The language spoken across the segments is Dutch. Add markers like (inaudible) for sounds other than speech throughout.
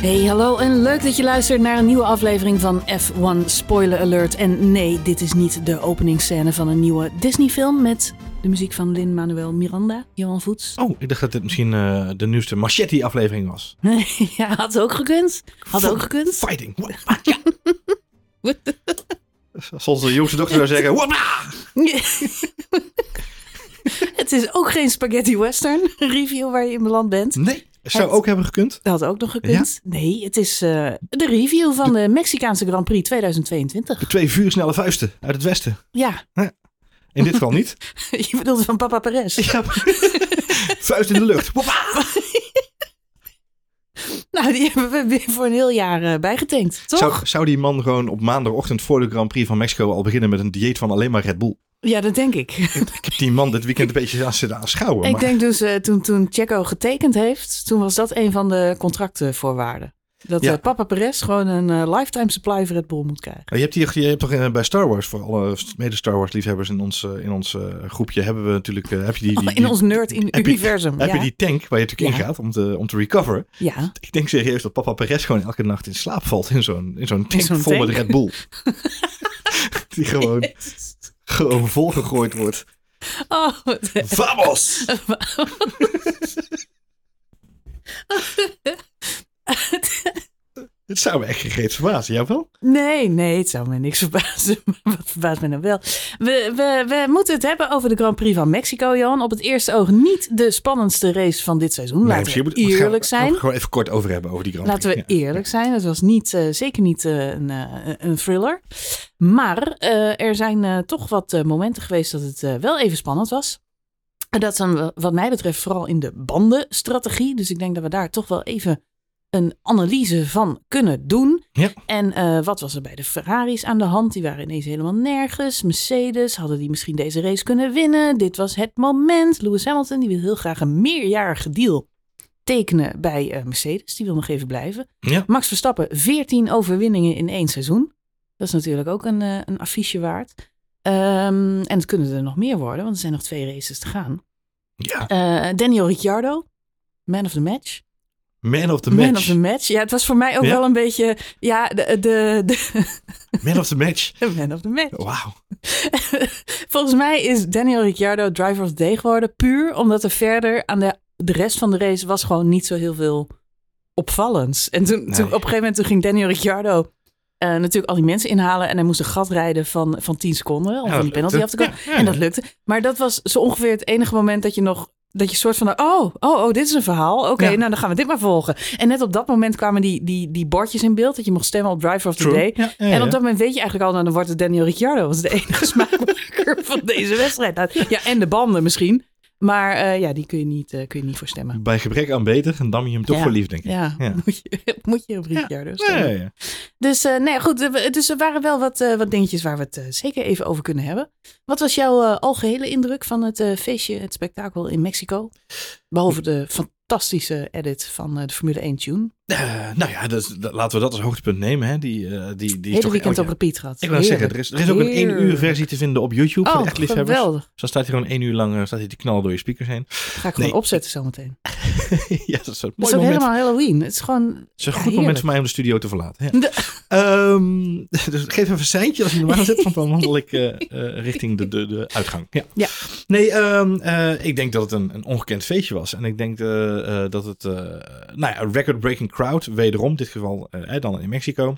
Hey, hallo en leuk dat je luistert naar een nieuwe aflevering van F1 Spoiler Alert. En nee, dit is niet de openingsscène van een nieuwe Disney-film met de muziek van Lin-Manuel Miranda, Johan Voets. Oh, ik dacht dat dit misschien uh, de nieuwste Machete-aflevering was. (laughs) ja, had ook gekund. Had ook gekund. Fighting. (laughs) (laughs) Zoals de jongste dochter zou zeggen. Het is ook geen spaghetti western review waar je in beland bent. Nee. Zou het, ook hebben gekund? Dat had ook nog gekund. Ja? Nee, het is uh, de review van de, de, Mexicaanse Grand Prix 2022. De twee vuursnelle vuisten uit het westen. Ja. ja. In dit geval niet. (laughs) je bedoelt van Papa Perez. Ja. (laughs) Vuist in de lucht. (laughs) nou, die hebben we weer voor een heel jaar uh, bijgetankt, toch? Zou, zou die man gewoon op maandagochtend voor de Grand Prix van Mexico al beginnen met een dieet van alleen maar Red Bull? Ja, dat denk ik. Ik heb die man dit weekend een beetje aan zitten aanschouwen. Ik maar... denk dus uh, toen, toen Checo getekend heeft, toen was dat een van de contractvoorwaarden. Dat ja. uh, Papa Perez gewoon een uh, lifetime supply Red Bull moet krijgen. Je hebt, hier, je hebt toch bij Star Wars, voor alle mede Star Wars liefhebbers in ons, in ons groepje, hebben we natuurlijk... heb je die, die, die, in ons nerd in heb universum. Je, ja. Heb je die tank waar je natuurlijk ja. in gaat om te, om te recoveren? Ja. Ik denk serieus dat Papa Perez gewoon elke nacht in slaap valt in zo'n in zo'n tank vol tank. met Red Bull. (laughs) (laughs) die gewoon, gewoon volgegooid wordt. Oh, Vamos! (laughs) Dit zou me echt gegeten verbazen, jou wel? Nee, nee, het zou me niks (laughs) verbazen. Maar wat verbaast me nou wel? We, we, we moeten het hebben over de Grand Prix van Mexico, Johan. Op het eerste oog niet de spannendste race van dit seizoen. Laten we moet, eerlijk zijn. Laten we gewoon even kort over hebben over die Grand Laten Prix. we eerlijk zijn. Het was niet, uh, zeker niet uh, een, uh, een, thriller. Maar er zijn toch wat momenten geweest dat het wel even spannend was. En dat dan wat mij betreft vooral in de bandenstrategie. Dus ik denk dat we daar toch wel even een analyse van kunnen doen. Ja. En uh, wat was er bij de Ferraris aan de hand? Die waren ineens helemaal nergens. Mercedes, hadden die misschien deze race kunnen winnen? Dit was het moment. Lewis Hamilton, die wil heel graag een meerjarige deal tekenen bij uh, Mercedes. Die wil nog even blijven. Ja. Max Verstappen, 14 overwinningen in één seizoen. Dat is natuurlijk ook een, uh, een affiche waard. Um, en het kunnen er nog meer worden, want er zijn nog twee races te gaan. Ja. Daniel Ricciardo, man of the match. Man of the match. Man of the match. Ja, het was voor mij ook Ja? wel een beetje. Ja, de. de, de (laughs) Man of the match. (laughs) man of the match. Wauw. (laughs) Volgens mij is Daniel Ricciardo driver of the day geworden. Puur omdat er verder aan de, de rest van de race was gewoon niet zo heel veel opvallends. En toen, Nee. toen op een gegeven moment toen ging Daniel Ricciardo. eh, natuurlijk al die mensen inhalen en hij moest een gat rijden van, van 10 seconden om Ja, van die penalty lukte. af te komen. Ja, ja, En dat lukte. Maar dat was zo ongeveer het enige moment dat je nog dat je soort van, oh, oh, oh, dit is een verhaal. Oké, Ja. nou dan gaan we dit maar volgen. En net op dat moment kwamen die, die, die bordjes in beeld dat je mocht stemmen op Driver of the True. Day. Ja, ja, En op dat moment weet je eigenlijk al, nou dan wordt het Daniel Ricciardo. Dat is de enige (laughs) smaakmaker van deze wedstrijd. Nou, ja, en de banden misschien. Maar eh, ja, die kun je, niet, eh, kun je niet voor stemmen. Bij gebrek aan beter, dan nam je hem toch Ja. voor lief, denk ik. Ja, Ja. Moet, je, (laughs) moet je op Ricciardo Ja, stemmen. ja, ja. Dus, eh, nee, goed, dus er waren wel wat, wat dingetjes waar we het zeker even over kunnen hebben. Wat was jouw eh, algehele indruk van het feestje, het spektakel in Mexico? Behalve de fantastische edit van de Formule 1 tune. Eh, nou ja, dus, dat- laten we dat als hoogtepunt nemen. Hè. Die, eh, die, die is Hele toch weekend op repeat gehad. Ik wil zeggen, er is, er is ook een één uur Heerlijk. versie te vinden op YouTube voor Oh, de echt liefhebbers. geweldig. Dus dan staat hij gewoon één uur lang eh, staat hij te knallen door je speakers heen. Ga ik gewoon opzetten zometeen. (laughs) ja, dat is een Het mooi is ook moment. helemaal Halloween. Het is gewoon... Het is een ja, goed moment heerlijk. voor mij om de studio te verlaten. Ja. De- (laughs) Ehm, (laughs) dus geef even een seintje als je normaal zit, want dan wandel ik richting de, de, de uitgang. Ja. Ja. Nee, ehm, eh, ik denk dat het een, een ongekend feestje was. En ik denk dat het, nou ja, record-breaking crowd, wederom, dit geval eh, dan in Mexico.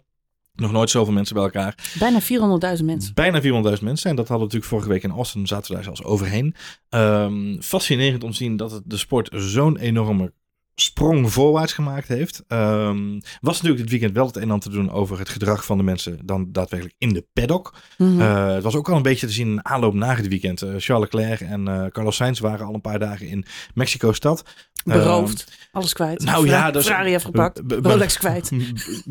Nog nooit zoveel mensen bij elkaar. Bijna 400.000 mensen. Bijna 400.000 mensen. En dat hadden we natuurlijk vorige week in Austin. Zaten we daar zelfs overheen. Ehm, fascinerend om te zien dat het de sport zo'n enorme sprong voorwaarts gemaakt heeft. Ehm, was natuurlijk dit weekend wel het een en ander te doen over het gedrag van de mensen dan daadwerkelijk in de paddock. Mhm. Eh, het was ook al een beetje te zien in aanloop na het weekend. Eh, Charles Leclerc en Carlos Sainz waren al een paar dagen in Mexico-stad. Beroofd. Alles kwijt. nou ja, dat is- Ferrari heeft gepakt. Rolex kwijt. (laughs)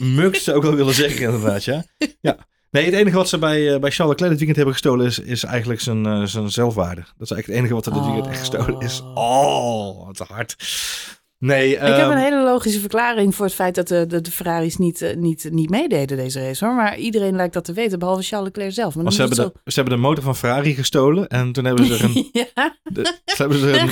Murkt, zou ik wel willen zeggen inderdaad, ja. ja. Nee, het enige wat ze bij, uh, bij Charles Leclerc dit weekend hebben gestolen is, is eigenlijk zijn, uh, zijn zelfwaarde. Dat is eigenlijk het enige wat er dit weekend echt gestolen is. Oh, wat hard. Nee, ik heb een hele logische verklaring voor het feit dat de, de, de Ferraris niet, uh, niet, niet meededen deze race hoor. Maar iedereen lijkt dat te weten, behalve Charles Leclerc zelf. Maar ze, hebben de, ze hebben de motor van Ferrari gestolen en toen hebben ze er een... (laughs) ja. de, hebben ze een,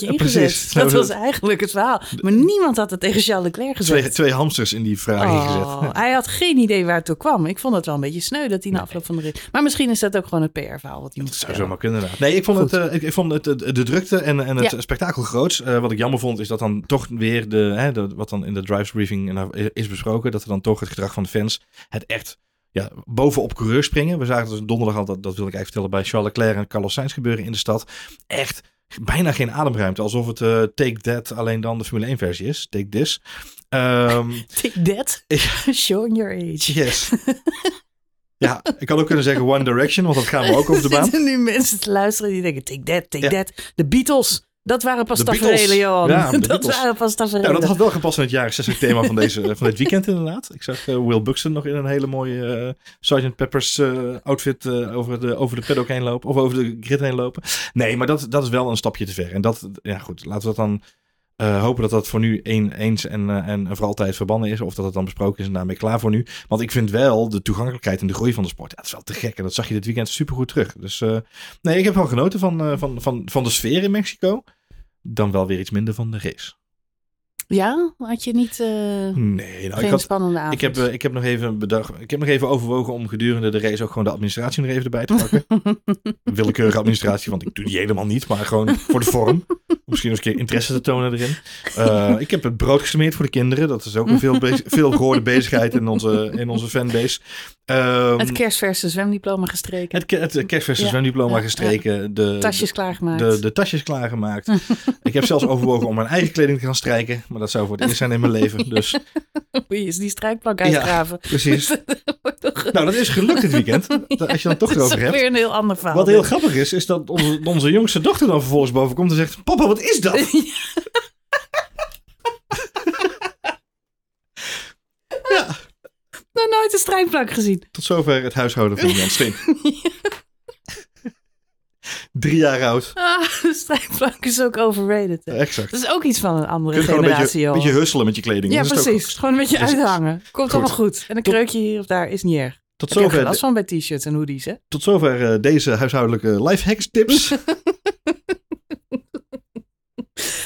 ingezet. Precies, dat was eigenlijk het verhaal. Maar niemand had het tegen Charles Leclerc gezegd. Twee, twee hamsters in die Ferrari oh, gezet. (laughs) Hij had geen idee waar het toe kwam. Ik vond het wel een beetje sneu dat hij na afloop van de race... Maar misschien is dat ook gewoon het PR-verhaal wat hij moet Dat zou zomaar kunnen. Nee, ik vond, het, uh, ik, ik, vond het, de, de drukte en, en het ja. spektakel groots. Uh, wat ik jammer vond is dat dan toch weer de, hè, de, wat dan in de drives briefing is besproken, dat er dan toch het gedrag van de fans het echt ja, bovenop coureur springen. We zagen dus donderdag al, dat, dat wil ik eigenlijk vertellen, bij Charles Leclerc en Carlos Sainz gebeuren in de stad. Echt bijna geen ademruimte. Alsof het uh, Take That alleen dan de Formule 1 versie is. Take This. Um, (laughs) take That? Showing your age. Yes. Ja, ik had ook kunnen zeggen One Direction, want dat gaan we ook over de (laughs) baan. Er zitten nu mensen te luisteren die denken, take that, take ja. that. De Beatles. Dat waren pas tafereelen, Johan. Ja, (laughs) dat waren pas tafereelen. Ja, dat had wel gepast in het jaren 60 thema van, deze, van dit weekend inderdaad. Ik zag uh, Will Buxton nog in een hele mooie uh, Sgt. Pepper's uh, outfit over, de, over de paddock heen lopen. Of over de grid heen lopen. Nee, maar dat, dat is wel een stapje te ver. En dat, ja goed, laten we dat dan hopen dat dat voor nu een, eens en, en voor altijd verbannen is. Of dat het dan besproken is en daarmee klaar voor nu. Want ik vind wel de toegankelijkheid en de groei van de sport. Ja, dat is wel te gek. En dat zag je dit weekend supergoed terug. Dus nee, ik heb wel genoten van, van, van, van de sfeer in Mexico dan wel weer iets minder van de race. Ja, had je niet uh, nee, nou, ik had, spannende avond? Ik heb, uh, ik heb nog even bedacht, ik heb nog even overwogen om gedurende de race ook gewoon de administratie nog even erbij te pakken. (laughs) Willekeurige administratie, want ik doe die helemaal niet, maar gewoon voor de vorm. Misschien eens een keer interesse te tonen erin. Uh, ik heb het brood gesmeerd voor de kinderen. Dat is ook een veel, veel gehoorde bezigheid in onze, in onze fanbase. Um, het kerstverse zwemdiploma gestreken. Het, het kerstverse ja. zwemdiploma ja, gestreken. De tasjes klaargemaakt. De, de tasjes klaargemaakt. ik heb zelfs overwogen om mijn eigen kleding te gaan strijken. Maar dat zou voor het eerst zijn in mijn leven. (laughs) Dus. Je eens die strijkplank uitgraven. precies. (laughs) nou, dat is gelukt dit weekend. (laughs) Als je dan toch erover hebt. weer een heel ander verhaal. Wat heel grappig is, is dat onze, onze jongste dochter dan vervolgens boven komt en zegt... Papa, wat is dat? ja. Nog nooit een strijkplank gezien. Tot zover het huishouden van Jan Steen. Drie jaar oud. Ah, (laughs) de strijkplank is ook overrated. Hè? Exact. Dat is ook iets van een andere generatie, joh. Een beetje husselen met je kleding. Ja, precies. Gewoon een beetje uithangen. Komt allemaal goed. En een kreukje hier of daar is niet erg. Tot Heb zover. last van bij t-shirts en hoodies, hè? Tot zover uh, deze huishoudelijke lifehacks tips. (laughs)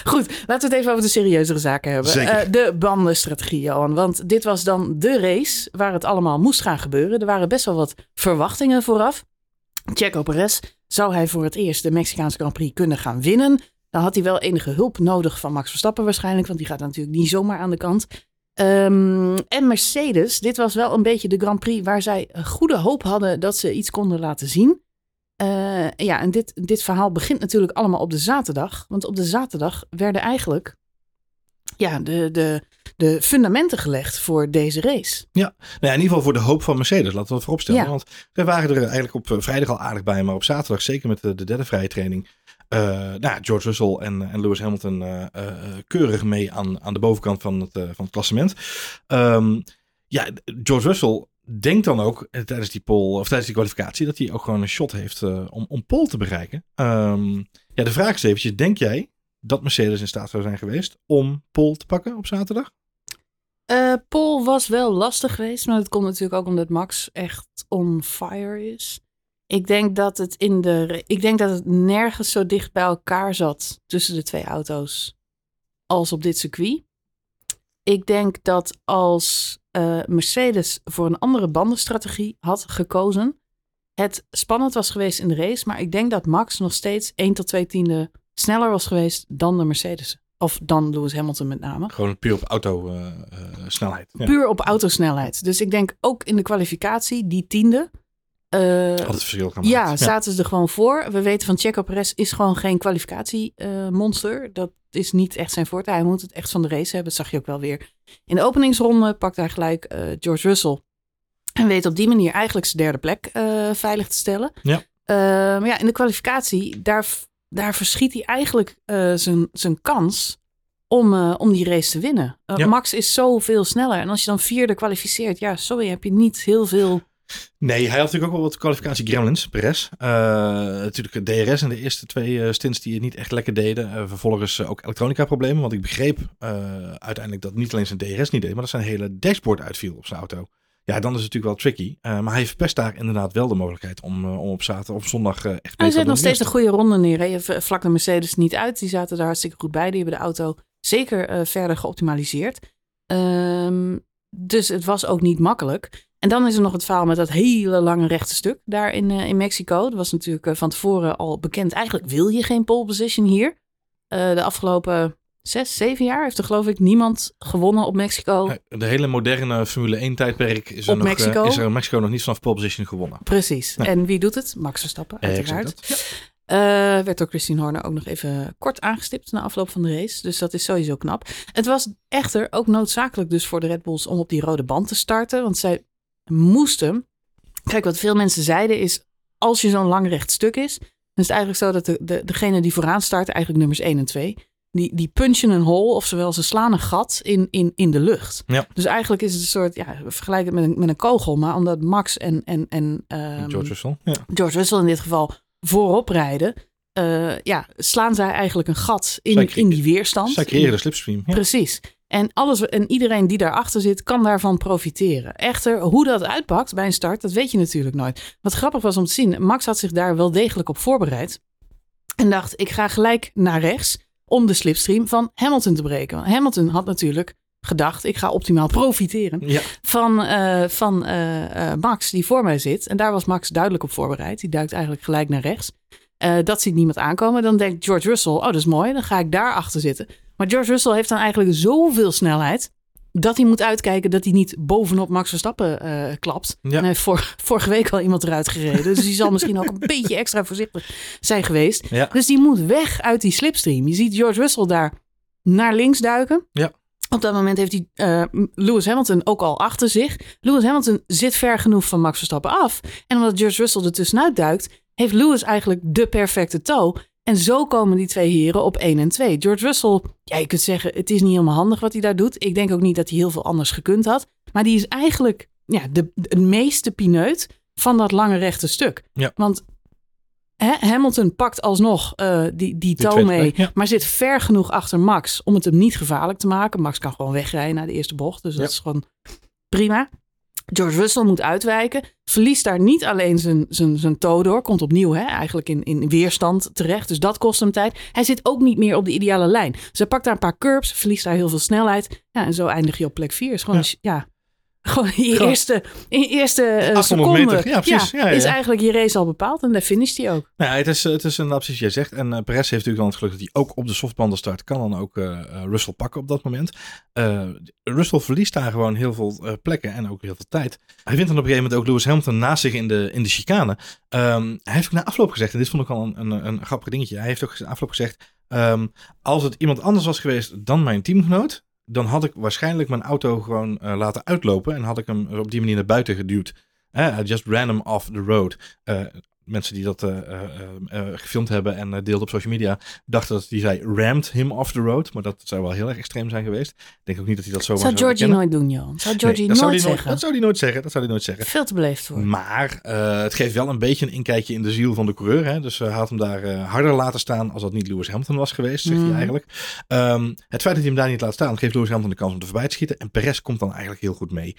Goed, laten we het even over de serieuzere zaken hebben. Uh, de bandenstrategie, Johan. Want dit was dan de race waar het allemaal moest gaan gebeuren. Er waren best wel wat verwachtingen vooraf. Checo Perez zou hij voor het eerst de Mexicaanse Grand Prix kunnen gaan winnen. Dan had hij wel enige hulp nodig van Max Verstappen waarschijnlijk. Want die gaat natuurlijk niet zomaar aan de kant. Um, en Mercedes, dit was wel een beetje de Grand Prix waar zij goede hoop hadden dat ze iets konden laten zien. Uh, ja, en dit, dit verhaal begint natuurlijk allemaal op de zaterdag. Want op de zaterdag werden eigenlijk ja, de, de, de fundamenten gelegd voor deze race. Ja, nou ja, in ieder geval voor de hoop van Mercedes, laten we het vooropstellen. Ja. Want wij waren er eigenlijk op eh, vrijdag al aardig bij, maar op zaterdag, zeker met de, de derde vrije training, uh, nou, George Russell en, en Lewis Hamilton uh, uh, keurig mee aan, aan de bovenkant van het, van het klassement. Um, ja, George Russell denk dan ook eh, tijdens die poll of tijdens die kwalificatie dat hij ook gewoon een shot heeft om, om pole te bereiken. Um, ja, de vraag is eventjes, denk jij dat Mercedes in staat zou zijn geweest om pole te pakken op zaterdag? Uh, pole was wel lastig geweest, maar dat komt natuurlijk ook omdat Max echt on fire is. Ik denk dat het in de, ik denk dat het nergens zo dicht bij elkaar zat tussen de twee auto's als op dit circuit. Ik denk dat als uh, Mercedes voor een andere bandenstrategie had gekozen, het spannend was geweest in de race. Maar ik denk dat Max nog steeds 1 tot 2 tiende sneller was geweest dan de Mercedes. Of dan Lewis Hamilton met name. Gewoon puur op autosnelheid. Uh, uh, Puur op autosnelheid. Dus ik denk ook in de kwalificatie, die tiende. Uh, het verschil gemaakt. Ja, zaten ze er gewoon voor. We weten van Checo Perez is gewoon geen kwalificatiemonster. Dat is niet echt zijn voorte. Hij moet het echt van de race hebben. Dat zag je ook wel weer. In de openingsronde pakt hij gelijk George Russell. En weet op die manier eigenlijk zijn derde plek veilig te stellen. Ja. maar ja, in de kwalificatie, daar, daar verschiet hij eigenlijk zijn, zijn kans om, om die race te winnen. Ja. Max is zoveel sneller. En als je dan vierde kwalificeert, ja, sorry, heb je niet heel veel Nee, hij had natuurlijk ook wel wat kwalificatie gremlins, Perez. Natuurlijk DRS in de eerste twee stints die het niet echt lekker deden. Vervolgens ook elektronica problemen, want ik begreep uiteindelijk dat niet alleen zijn DRS niet deed, maar dat zijn hele dashboard uitviel op zijn auto. Ja, dan is het natuurlijk wel tricky. maar hij verpest daar inderdaad wel de mogelijkheid om, om op zaterdag of zondag echt Hij zet nog steeds een goede ronde neer. Je vlak de Mercedes niet uit. Die zaten daar hartstikke goed bij. Die hebben de auto zeker verder geoptimaliseerd. Um, dus het was ook niet makkelijk. En dan is er nog het verhaal met dat hele lange rechte stuk daar in, uh, in Mexico. Dat was natuurlijk uh, van tevoren al bekend. Eigenlijk wil je geen pole position hier. Uh, de afgelopen zes, zeven jaar heeft er geloof ik niemand gewonnen op Mexico. De hele moderne Formule 1 tijdperk is er, nog, Mexico. is er in Mexico nog niet vanaf pole position gewonnen. Precies. En wie doet het? Max Verstappen, uiteraard. Uh, werd door Christine Horner ook nog even kort aangestipt na afloop van de race. Dus dat is sowieso knap. Het was echter ook noodzakelijk dus voor de Red Bulls om op die rode band te starten. Want zij moesten. Kijk, wat veel mensen zeiden is: als je zo'n lang recht stuk is, dan is het eigenlijk zo dat de, de, degene die vooraan start, eigenlijk nummers 1 en 2, die, die punchen een hole, oftewel ze slaan een gat in, in, in de lucht. Ja. Dus eigenlijk is het een soort, ja, vergelijk het met een, met een kogel, maar omdat Max en, en, en um, George Russell, ja. George Russell in dit geval voorop rijden, uh, ja, slaan zij eigenlijk een gat in, in die weerstand. Zij creëren de slipstream. Ja. Precies. En, alles, en iedereen die daarachter zit, kan daarvan profiteren. Echter, hoe dat uitpakt bij een start, dat weet je natuurlijk nooit. Wat grappig was om te zien, Max had zich daar wel degelijk op voorbereid. En dacht, ik ga gelijk naar rechts om de slipstream van Hamilton te breken. Want Hamilton had natuurlijk gedacht, ik ga optimaal profiteren ja. van, uh, van uh, uh, Max die voor mij zit. En daar was Max duidelijk op voorbereid. Die duikt eigenlijk gelijk naar rechts. dat ziet niemand aankomen. Dan denkt George Russell, oh dat is mooi, dan ga ik daar achter zitten. Maar George Russell heeft dan eigenlijk zoveel snelheid dat hij moet uitkijken dat hij niet bovenop Max Verstappen uh, klapt. Ja. En hij heeft vor, (laughs) vorige week al iemand eruit gereden. Dus die zal misschien ook een (laughs) beetje extra voorzichtig zijn geweest. Ja. Dus die moet weg uit die slipstream. Je ziet George Russell daar naar links duiken. Ja. Op dat moment heeft hij uh, Lewis Hamilton ook al achter zich. Lewis Hamilton zit ver genoeg van Max Verstappen af. En omdat George Russell er tussenuit duikt, heeft Lewis eigenlijk de perfecte toe. En zo komen die twee heren op 1 en 2. George Russell, ja, je kunt zeggen, het is niet helemaal handig wat hij daar doet. Ik denk ook niet dat hij heel veel anders gekund had. Maar die is eigenlijk ja, de, de meeste pineut van dat lange rechte stuk. Ja. Want hè, Hamilton pakt alsnog uh, die, die toe mee, ja. maar zit ver genoeg achter Max om het hem niet gevaarlijk te maken. Max kan gewoon wegrijden naar de eerste bocht, dus dat Ja. is gewoon prima. George Russell moet uitwijken. Verliest daar niet alleen zijn, zijn, zijn toe door. Komt opnieuw hè, eigenlijk in, in weerstand terecht. Dus dat kost hem tijd. Hij zit ook niet meer op de ideale lijn. Dus hij pakt daar een paar curbs. Verliest daar heel veel snelheid. Ja, en zo eindig je op plek 4. Is gewoon, Ja. ja. Gewoon je Gewoon- eerste, in je eerste eh, 800 seconde. meter. Ja, precies. Ja, ja, Is eigenlijk je race al bepaald. En daar finisht hij ook. Nou het is, het is precies wat jij zegt. En eh Perez heeft natuurlijk dan het geluk dat hij ook op de softbanden start. Kan dan ook eh, Russell pakken op dat moment. Russell verliest daar gewoon heel veel plekken en ook heel veel tijd. Hij vindt dan op een gegeven moment ook Lewis Hamilton naast zich in de, in de chicane. Ehm, hij heeft ook na afloop gezegd, en dit vond ik al een, een, een grappig dingetje. Hij heeft ook na afloop gezegd, ehm, als het iemand anders was geweest dan mijn teamgenoot, dan had ik waarschijnlijk mijn auto gewoon eh, laten uitlopen en had ik hem op die manier naar buiten geduwd. Eh, just ran him off the road. Mensen die dat eh, eh, eh, gefilmd hebben en deelden op social media, dachten dat hij zei rammed him off the road. Maar dat zou wel heel erg extreem zijn geweest. Ik denk ook niet dat hij dat zomaar Zou zou Georgie nooit doen, Johan. Zou Nee, dat zou nooit hij zeggen. Dat zou hij nooit zeggen. Dat zou hij nooit zeggen. Veel te beleefd voor. Maar het geeft wel een beetje een inkijkje in de ziel van de coureur. Hè? Dus hij had hem daar harder laten staan als dat niet Lewis Hamilton was geweest, zegt hij eigenlijk. Ehm, het feit dat hij hem daar niet laat staan, geeft Lewis Hamilton de kans om er voorbij te schieten. En Perez komt dan eigenlijk heel goed mee.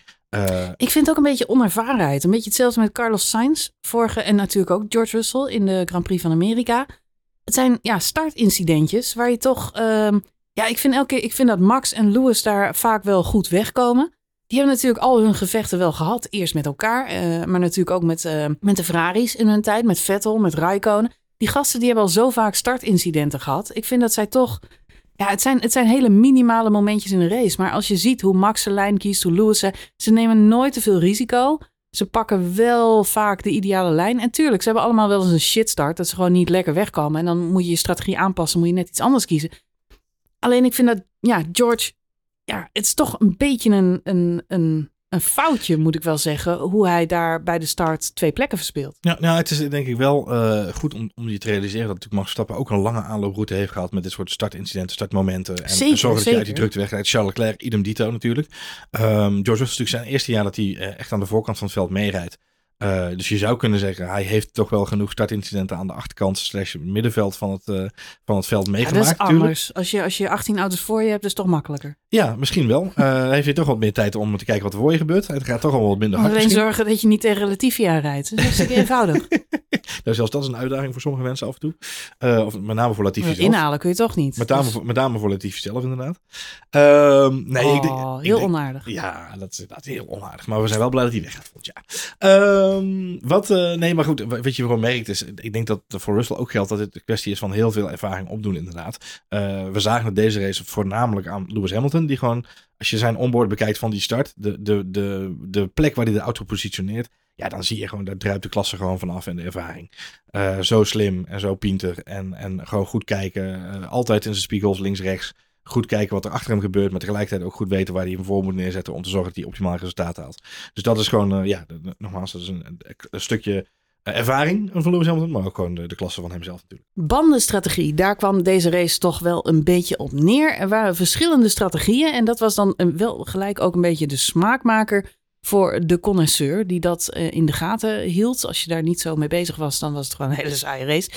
Ik vind het ook een beetje onervarenheid. Een beetje hetzelfde met Carlos Sainz. Vorige en natuurlijk ook George Russell in de Grand Prix van Amerika. Het zijn ja, startincidentjes waar je toch... ehm, ja, ik vind, elke ik vind dat Max en Lewis daar vaak wel goed wegkomen. Die hebben natuurlijk al hun gevechten wel gehad. Eerst met elkaar, eh, maar natuurlijk ook met, eh, met de Ferraris in hun tijd. Met Vettel, met Raikkonen. Die gasten die hebben al zo vaak startincidenten gehad. Ik vind dat zij toch... Ja, het zijn, het zijn hele minimale momentjes in de race. Maar als je ziet hoe Max zijn lijn kiest, hoe Lewis... Ze nemen nooit te veel risico. Ze pakken wel vaak de ideale lijn. En tuurlijk, ze hebben allemaal wel eens een shitstart. Dat ze gewoon niet lekker wegkomen. En dan moet je je strategie aanpassen. Moet je net iets anders kiezen. Alleen ik vind dat, ja, George... Ja, het is toch een beetje een, een, een, een foutje, moet ik wel zeggen. Hoe hij daar bij de start twee plekken verspeelt. Ja, nou, het is denk ik wel eh, goed om, om je te realiseren dat natuurlijk Max Verstappen ook een lange aanlooproute heeft gehad met dit soort startincidenten, startmomenten. En, Zeker, en zorgen dat je uit die drukte wegrijdt. Charles Leclerc, idem dito natuurlijk. Ehm, George Russell is natuurlijk zijn eerste jaar dat hij eh, echt aan de voorkant van het veld meerijdt. Uh, dus je zou kunnen zeggen, hij heeft toch wel genoeg startincidenten aan de achterkant slash middenveld van het, uh, van het veld meegemaakt. Ja, dat is anders. Als je, als je 18 auto's voor je hebt, is het toch makkelijker. Ja, misschien wel. (laughs) Uh, heeft hij toch wat meer tijd om te kijken wat er voor je gebeurt. Het gaat toch al wat minder hard. Alleen zorgen dat je niet tegen Latifi rijdt. Dat is hartstikke (laughs) eenvoudig. nou, zelfs dat is een uitdaging voor sommige mensen af en toe. of met name voor Latifi zelf. Inhalen kun je toch niet. Met name, dus... voor, met name voor Latifi zelf inderdaad. Ehm, nee, oh, ik denk, heel ik denk, onaardig. Ja, dat is, is heel onaardig. Maar we zijn wel blij dat hij weggaat volgend jaar. Ehm, wat, uh, nee, maar goed, wat je gewoon merkt is, ik denk dat voor Russell ook geldt dat het een kwestie is van heel veel ervaring opdoen inderdaad. Uh, we zagen deze race voornamelijk aan Lewis Hamilton, die gewoon, als je zijn onboard bekijkt van die start, de, de, de, de plek waar hij de auto positioneert, ja, dan zie je gewoon, daar druipt de klasse gewoon vanaf en de ervaring. Uh, zo slim en zo pinter en, en gewoon goed kijken, altijd in zijn spiegels, links, rechts goed kijken wat er achter hem gebeurt, maar tegelijkertijd ook goed weten waar hij hem voor moet neerzetten om te zorgen dat hij optimaal resultaat haalt. Dus dat is gewoon, uh, ja, nogmaals, dat is een, een stukje uh, ervaring van Lewis maar ook gewoon de, klasse van hemzelf natuurlijk. Bandenstrategie, daar kwam deze race toch wel een beetje op neer. Er waren verschillende strategieën en dat was dan wel gelijk ook een beetje de smaakmaker voor de connoisseur die dat uh, in de gaten hield. Als je daar niet zo mee bezig was, dan was het gewoon een hele saaie race.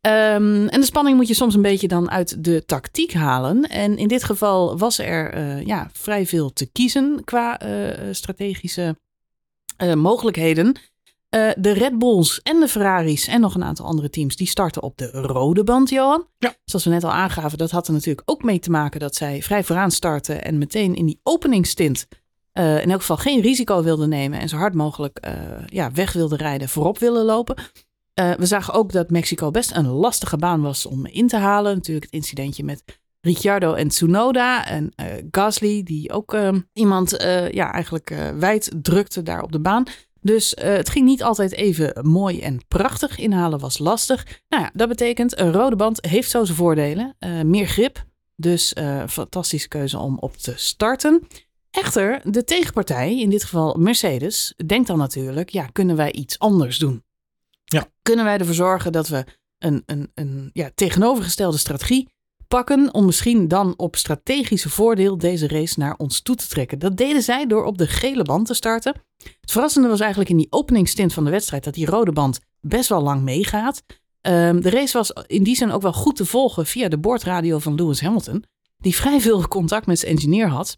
Um, en de spanning moet je soms een beetje dan uit de tactiek halen. En in dit geval was er uh, ja, vrij veel te kiezen qua uh, strategische mogelijkheden. de Red Bulls en de Ferraris en nog een aantal andere teams, die starten op de rode band, Johan. Ja. Zoals we net al aangaven, dat had er natuurlijk ook mee te maken dat zij vrij vooraan starten en meteen in die openingstint uh, in elk geval geen risico wilde nemen en zo hard mogelijk uh, ja, weg wilde rijden, voorop willen lopen. Uh, we zagen ook dat Mexico best een lastige baan was om in te halen. Natuurlijk het incidentje met Ricciardo en Tsunoda en Gasly, die ook iemand ja, eigenlijk wijd drukte daar op de baan. Dus het ging niet altijd even mooi en prachtig. Inhalen was lastig. Nou ja, dat betekent een rode band heeft zo zijn voordelen. meer grip, dus fantastische keuze om op te starten. Echter, de tegenpartij, in dit geval Mercedes, denkt dan natuurlijk: ja, kunnen wij iets anders doen? Ja. Kunnen wij ervoor zorgen dat we een, een, een ja, tegenovergestelde strategie pakken om misschien dan op strategische voordeel deze race naar ons toe te trekken? Dat deden zij door op de gele band te starten. Het verrassende was eigenlijk in die openingstint van de wedstrijd dat die rode band best wel lang meegaat. Um, de race was in die zin ook wel goed te volgen via de boordradio van Lewis Hamilton, die vrij veel contact met zijn engineer had.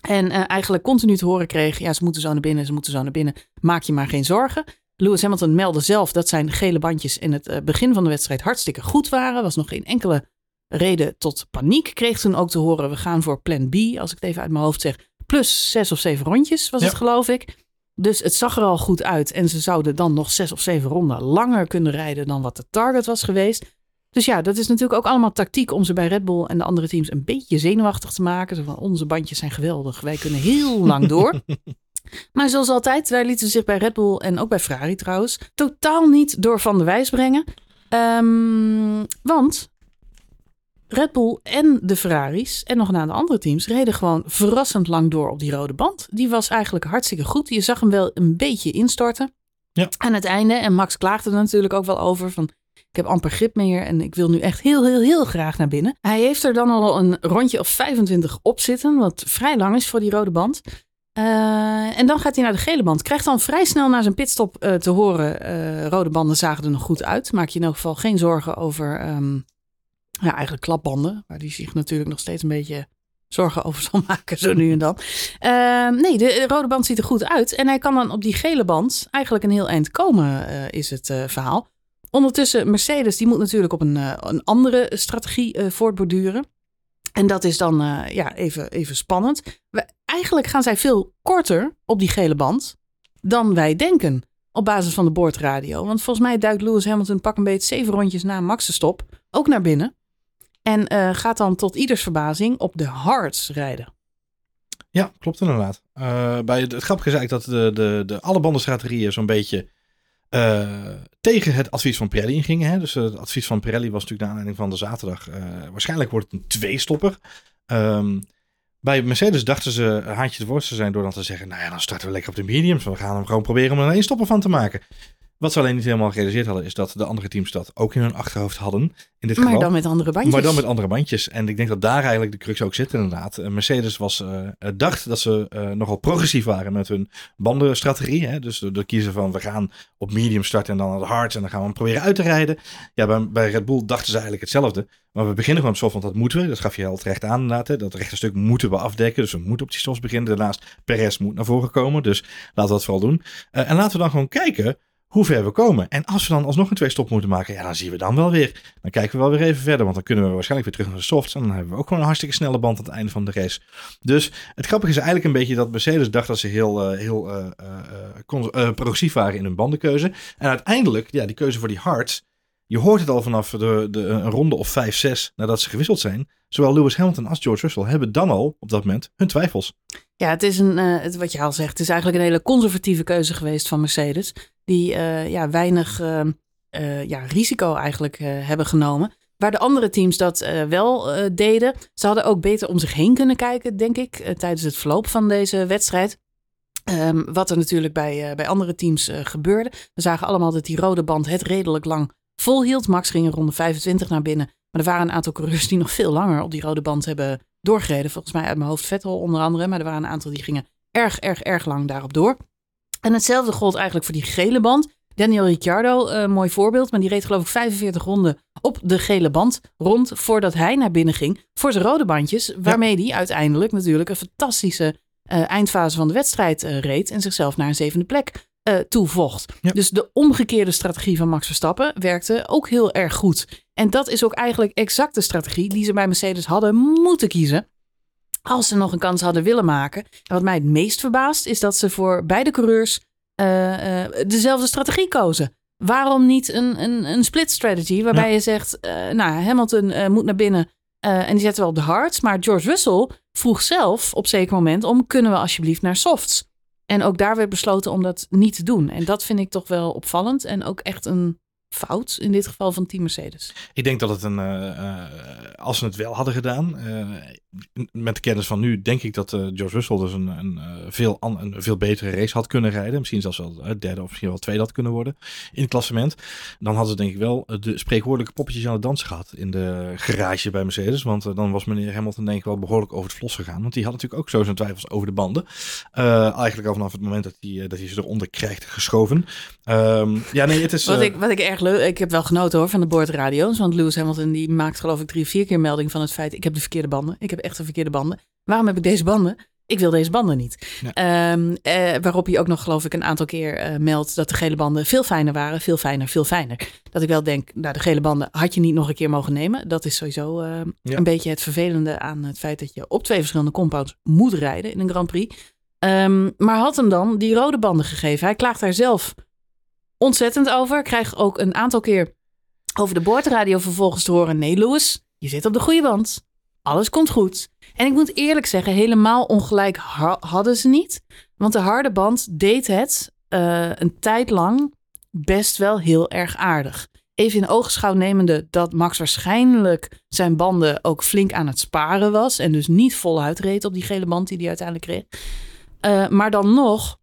En uh, eigenlijk continu te horen kreeg, ja, ze moeten zo naar binnen, ze moeten zo naar binnen. Maak je maar geen zorgen. Lewis Hamilton meldde zelf dat zijn gele bandjes in het uh, begin van de wedstrijd hartstikke goed waren. Was nog geen enkele reden tot paniek. Kreeg toen ook te horen, we gaan voor plan B, als ik het even uit mijn hoofd zeg. Plus zes of zeven rondjes was ja. het, geloof ik. Dus het zag er al goed uit. En ze zouden dan nog zes of zeven ronden langer kunnen rijden dan wat de target was geweest. Dus ja, dat is natuurlijk ook allemaal tactiek om ze bij Red Bull en de andere teams een beetje zenuwachtig te maken. Zo van onze bandjes zijn geweldig, wij kunnen heel (laughs) lang door. Maar zoals altijd, wij lieten zich bij Red Bull en ook bij Ferrari trouwens totaal niet door van de wijs brengen. Um, want Red Bull en de Ferraris en nog een aantal andere teams reden gewoon verrassend lang door op die rode band. Die was eigenlijk hartstikke goed. Je zag hem wel een beetje instorten ja. aan het einde. En Max klaagde er natuurlijk ook wel over van ik heb amper grip meer en ik wil nu echt heel, heel, heel graag naar binnen. Hij heeft er dan al een rondje of 25 op zitten, wat vrij lang is voor die rode band. Uh, en dan gaat hij naar de gele band. Krijgt dan vrij snel na zijn pitstop uh, te horen: uh, rode banden zagen er nog goed uit. Maak je in elk geval geen zorgen over, um, ja, eigenlijk klapbanden. Waar hij zich natuurlijk nog steeds een beetje zorgen over (laughs) zal maken, zo nu en dan. Uh, nee, de rode band ziet er goed uit. En hij kan dan op die gele band eigenlijk een heel eind komen, is het verhaal. Ondertussen, Mercedes die moet natuurlijk op een, uh, een andere strategie uh, voortborduren. En dat is dan uh, ja, even, even spannend. Eigenlijk gaan zij veel korter op die gele band dan wij denken. Op basis van de boordradio. Want volgens mij duikt Lewis Hamilton pak een beetje zeven rondjes na Max' stop ook naar binnen. En gaat dan tot ieders verbazing op de hards rijden. Ja, klopt inderdaad. bij het, grappige is eigenlijk dat de, de, de alle bandenstrategieën zo'n beetje tegen het advies van Pirelli ingingen. Hè? Dus het advies van Pirelli was natuurlijk naar aanleiding van de zaterdag. Uh, waarschijnlijk wordt het een tweestopper. Um, bij Mercedes dachten ze een haantje de worst te zijn door dan te zeggen... nou ja, dan starten we lekker op de mediums. We gaan hem gewoon proberen om er een stopper van te maken. Wat ze alleen niet helemaal gerealiseerd hadden, is dat de andere teams dat ook in hun achterhoofd hadden. In dit Maar geval. dan met andere bandjes. Maar dan met andere bandjes. En ik denk dat daar eigenlijk de crux ook zit inderdaad. Eh, Mercedes was, eh, eh, dacht dat ze nogal progressief waren met hun bandenstrategie. Hè? Dus door kiezen van we gaan op medium starten en dan naar hard en dan gaan we hem proberen uit te rijden. Ja, bij, bij Red Bull dachten ze eigenlijk hetzelfde. Maar we beginnen gewoon op soft, want dat moeten we. Dat gaf je heel terecht aan inderdaad. Hè? Dat rechte stuk moeten we afdekken. Dus we moeten op die softs beginnen. Daarnaast Perez moet naar voren komen. Dus laten we dat vooral doen. En laten we dan gewoon kijken hoe ver we komen. En als we dan alsnog een twee stop moeten maken, ja, dan zien we dan wel weer. Dan kijken we wel weer even verder, want dan kunnen we waarschijnlijk weer terug naar de softs. En dan hebben we ook gewoon een hartstikke snelle band aan het einde van de race. Dus het grappige is eigenlijk een beetje dat Mercedes dacht dat ze heel, eh, heel eh, eh, progressief waren in hun bandenkeuze. En uiteindelijk, ja, die keuze voor die hards, je hoort het al vanaf de, de, een ronde of 5, 6 nadat ze gewisseld zijn. Zowel Lewis Hamilton als George Russell hebben dan al op dat moment hun twijfels. Ja, het is een, het, wat je al zegt, het is eigenlijk een hele conservatieve keuze geweest van Mercedes. Die eh, ja, weinig eh, eh, ja, risico eigenlijk hebben genomen. Waar de andere teams dat wel deden. Ze hadden ook beter om zich heen kunnen kijken, denk ik, tijdens het verloop van deze wedstrijd. Ehm, wat er natuurlijk bij, bij andere teams gebeurde. We zagen allemaal dat die rode band het redelijk lang volhield. Max ging in ronde 25 naar binnen. Maar er waren een aantal coureurs die (laughs) nog veel langer op die rode band hebben doorgereden. Volgens mij uit mijn hoofd Vettel onder andere. Maar er waren een aantal die gingen erg, erg, erg lang daarop door. En hetzelfde gold eigenlijk voor die gele band. Daniel Ricciardo, eh, mooi voorbeeld. Maar die reed geloof ik 45 ronden op de gele band rond voordat hij naar binnen ging voor zijn rode bandjes. Waarmee hij uiteindelijk natuurlijk een fantastische eh, eindfase van de wedstrijd eh, reed. En zichzelf naar een zevende plek toevocht. Ja. Dus de omgekeerde strategie van Max Verstappen werkte ook heel erg goed. En dat is ook eigenlijk exact de strategie die ze bij Mercedes hadden moeten kiezen. Als ze nog een kans hadden willen maken. En wat mij het meest verbaast is dat ze voor beide coureurs eh, eh, dezelfde strategie kozen. Waarom niet een, een, een split strategy waarbij je zegt, eh, nou Hamilton moet naar binnen en die zetten we op de hards. Maar George Russell vroeg zelf op zeker moment om kunnen we alsjeblieft naar softs. En ook daar werd besloten om dat niet te doen. En dat vind ik toch wel opvallend en ook echt een fout in dit geval van Team Mercedes. Ik denk dat het een, eh, eh, als ze het wel hadden gedaan, eh, met de kennis van nu, denk ik dat eh, George Russell dus een, een, veel een veel betere race had kunnen rijden. Misschien zelfs wel eh, derde of misschien wel tweede had kunnen worden in het klassement. Dan hadden ze denk ik wel de spreekwoordelijke poppetjes aan het dansen gehad in de garage bij Mercedes. Want dan was meneer Hamilton denk ik wel behoorlijk over het vlos gegaan. Want die had natuurlijk ook zo zijn twijfels over de banden. Eigenlijk al vanaf het moment dat hij, dat hij ze eronder krijgt geschoven. Ehm, ja, nee, het is... Wat ik, wat ik erg leuk, ik heb wel genoten hoor van de boordradio's. Want Lewis Hamilton die maakt geloof ik drie, vier keer melding van het feit, ik heb de verkeerde banden. Ik heb echt de verkeerde banden. Waarom heb ik deze banden? Ik wil deze banden niet. Ehm, eh, waarop hij ook nog geloof ik een aantal keer eh, meldt dat de gele banden veel fijner waren. Veel fijner, veel fijner. Dat ik wel denk, nou de gele banden had je niet nog een keer mogen nemen. Dat is sowieso eh, Ja. een beetje het vervelende aan het feit dat je op twee verschillende compounds moet rijden in een Grand Prix. Ehm, maar had hem dan die rode banden gegeven. Hij klaagt daar zelf ontzettend over. Krijg ook een aantal keer over de boordradio vervolgens te horen: nee, Lewis, je zit op de goede band. Alles komt goed. En ik moet eerlijk zeggen, helemaal ongelijk ha- hadden ze niet. Want de harde band deed het eh, een tijd lang best wel heel erg aardig. Even in oogschouw nemende dat Max waarschijnlijk zijn banden ook flink aan het sparen was. En dus niet voluit reed op die gele band die hij uiteindelijk kreeg. Eh, maar dan nog,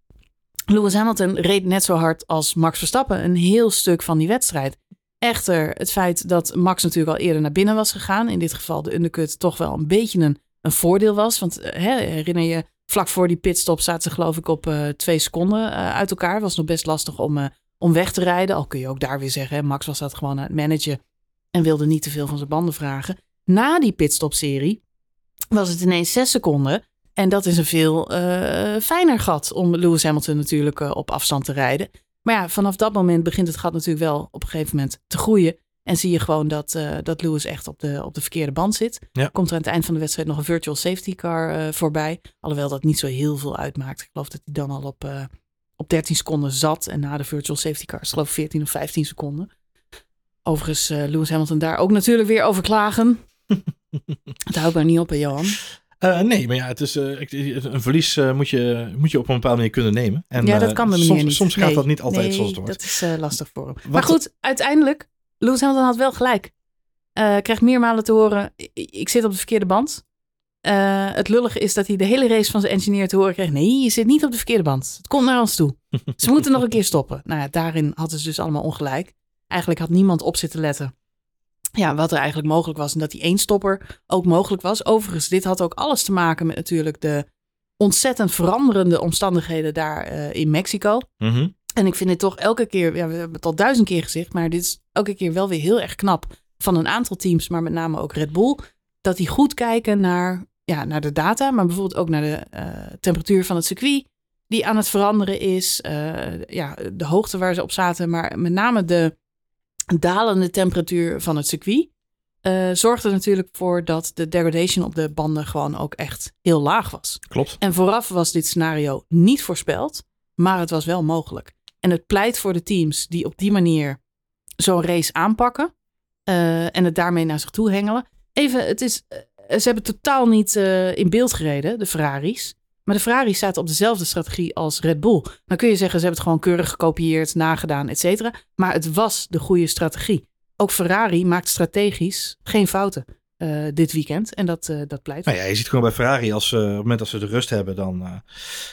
Lewis Hamilton reed net zo hard als Max Verstappen een heel stuk van die wedstrijd. Echter, het feit dat Max natuurlijk al eerder naar binnen was gegaan, in dit geval de undercut, toch wel een beetje een, een voordeel was. Want eh, hè, herinner je, vlak voor die pitstop zaten ze geloof ik op eh, twee seconden eh, uit elkaar. Was nog best lastig om, om weg te rijden. Al kun je ook daar weer zeggen, Max was dat gewoon aan het managen en wilde niet te veel van zijn banden vragen. Na die pitstop-serie was het ineens zes seconden. En dat is een veel eh, fijner gat om Lewis Hamilton natuurlijk eh, op afstand te rijden. Maar ja, vanaf dat moment begint het gat natuurlijk wel op een gegeven moment te groeien. En zie je gewoon dat, eh, dat Lewis echt op de, op de verkeerde band zit. Ja. Komt er aan het eind van de wedstrijd nog een virtual safety car voorbij. Alhoewel dat niet zo heel veel uitmaakt. Ik geloof dat hij dan al op, op 13 seconden zat. En na de virtual safety car is geloof ik 14 of 15 seconden. Overigens, Lewis Hamilton daar ook natuurlijk weer over klagen. (laughs) Het houdt maar niet op, hè, Johan. Eh, nee, maar ja, het is, eh, een verlies eh, moet, je, moet je op een bepaalde manier kunnen nemen. En, ja, dat kan de soms, niet. Soms gaat Nee, dat niet altijd nee, zoals het hoort. dat is lastig voor hem. Wat- maar goed, uiteindelijk, Lewis Hamilton had wel gelijk. Krijgt meermalen te horen, ik, ik zit op de verkeerde band. Het lullige is dat hij de hele race van zijn engineer te horen kreeg. Nee, je zit niet op de verkeerde band. Het komt naar ons toe. Ze moeten nog een keer stoppen. Nou ja, daarin hadden ze dus allemaal ongelijk. Eigenlijk had niemand op zitten letten. Ja, wat er eigenlijk mogelijk was. En dat die één stopper ook mogelijk was. Overigens, dit had ook alles te maken met natuurlijk de ontzettend veranderende omstandigheden daar uh, in Mexico. Mhm. En ik vind het toch elke keer, ja, we hebben het al duizend keer gezegd, maar dit is elke keer wel weer heel erg knap van een aantal teams, maar met name ook Red Bull, dat die goed kijken naar, ja, naar de data, maar bijvoorbeeld ook naar de uh, temperatuur van het circuit, die aan het veranderen is, uh, ja, de hoogte waar ze op zaten, maar met name de dalende temperatuur van het circuit. Uh, zorgde er natuurlijk voor dat de degradation op de banden gewoon ook echt heel laag was. Klopt. En vooraf was dit scenario niet voorspeld, maar het was wel mogelijk. En het pleit voor de teams die op die manier zo'n race aanpakken uh, en het daarmee naar zich toe hengelen. Even, het is, uh, ze hebben totaal niet uh, in beeld gereden, de Ferraris. Maar de Ferraris zaten op dezelfde strategie als Red Bull. Dan kun je zeggen, ze hebben het gewoon keurig gekopieerd, nagedaan, et cetera. Maar het was de goede strategie. Ook Ferrari maakt strategisch geen fouten. Uh, dit weekend. En dat, uh, dat pleit. Nou ja, je ziet gewoon bij Ferrari, als, op het moment dat ze de rust hebben, dan,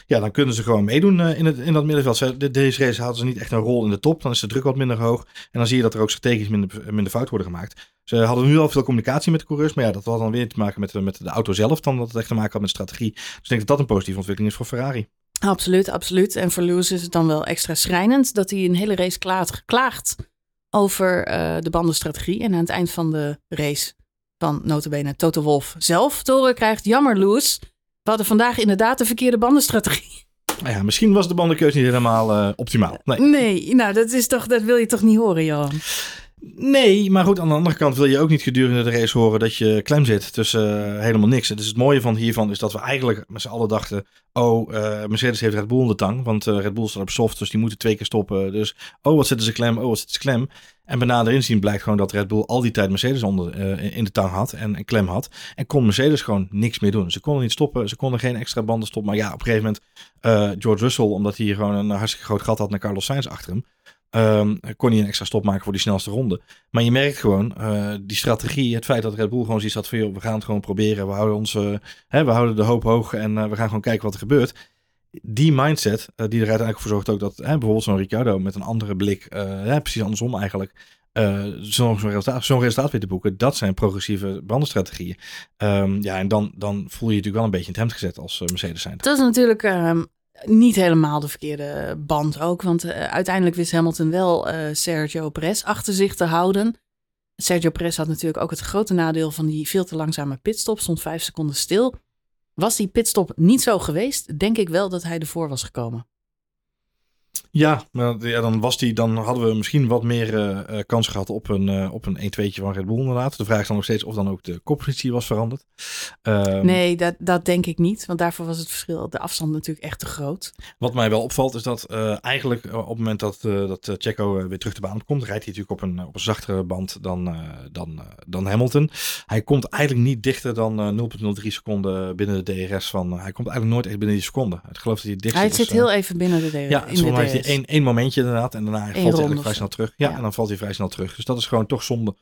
ja, dan kunnen ze gewoon meedoen in, het, in dat middenveld. Ze, de, deze race hadden ze niet echt een rol in de top. Dan is de druk wat minder hoog. En dan zie je dat er ook strategisch minder, minder fout worden gemaakt. Ze hadden nu al veel communicatie met de coureurs. Maar ja, dat had dan weer te maken met, met de auto zelf. Dan dat het echt te maken had met strategie. Dus ik denk dat dat een positieve ontwikkeling is voor Ferrari. Absoluut, absoluut. En voor Lewis is het dan wel extra schrijnend dat hij een hele race klaagt, klaagt over de bandenstrategie. En aan het eind van de race van notabene Toto Wolf zelf te horen krijgt. Jammer, Loes. We hadden vandaag inderdaad de verkeerde bandenstrategie. Nou ja, misschien was de bandenkeuze niet helemaal uh, optimaal. Nee. nee, nou dat, is toch, dat wil je toch niet horen, Johan? Nee, maar goed, aan de andere kant wil je ook niet gedurende de race horen dat je klem zit tussen uh, helemaal niks. Dus het mooie van hiervan is dat we eigenlijk met z'n allen dachten, oh, uh, Mercedes heeft Red Bull in de tang, want uh, Red Bull staat op soft, dus die moeten twee keer stoppen. Dus, oh, wat zitten ze klem, oh, wat zitten ze klem. En bij nader inzien blijkt gewoon dat Red Bull al die tijd Mercedes onder, in de tang had en een klem had. En kon Mercedes gewoon niks meer doen. Ze konden niet stoppen, ze konden geen extra banden stoppen. Maar ja, op een gegeven moment, George Russell, omdat hij gewoon een hartstikke groot gat had naar Carlos Sainz achter hem, Um, kon hij een extra stop maken voor die snelste ronde. Maar je merkt gewoon, uh, die strategie, het feit dat Red Bull gewoon zoiets had van, joh, we gaan het gewoon proberen. We houden, ons, uh, hè, we houden de hoop hoog en uh, we gaan gewoon kijken wat er gebeurt. Die mindset, die er uiteindelijk voor zorgt ook dat hè, bijvoorbeeld zo'n Ricciardo met een andere blik, hè, precies andersom eigenlijk, zo'n zo resultaat, zo resultaat weet te boeken. Dat zijn progressieve bandenstrategieën. Um, ja, en dan, dan voel je je natuurlijk wel een beetje in het hemd gezet als Mercedes zijn. Dat is natuurlijk um, niet helemaal de verkeerde band ook. Want uh, uiteindelijk wist Hamilton wel uh, Sergio Perez achter zich te houden. Sergio Perez had natuurlijk ook het grote nadeel van die veel te langzame pitstop. Stond vijf seconden stil. Was die pitstop niet zo geweest, denk ik wel dat hij ervoor was gekomen. Ja, maar ja, dan, was die, dan hadden we misschien wat meer uh, kans gehad op een, uh, op een 1-2'tje van Red Bull inderdaad. De vraag is dan nog steeds of dan ook de koppositie was veranderd. Um, nee, dat, dat denk ik niet. Want daarvoor was het verschil, de afstand natuurlijk echt te groot. Wat mij wel opvalt is dat eigenlijk op het moment dat, dat Checo weer terug de baan komt, rijdt hij natuurlijk op een, op een zachtere band dan, dan, dan Hamilton. Hij komt eigenlijk niet dichter dan 0,03 seconden binnen de DRS van... hij komt eigenlijk nooit echt binnen die seconde. Ik geloof dat hij dichtst Hij zit heel even binnen de DRS. Ja, in de DRS. Eén, één momentje inderdaad. En daarna Eén valt hij vrij snel terug. Ja, ja, en dan valt hij vrij snel terug. Dus dat is gewoon toch zonde.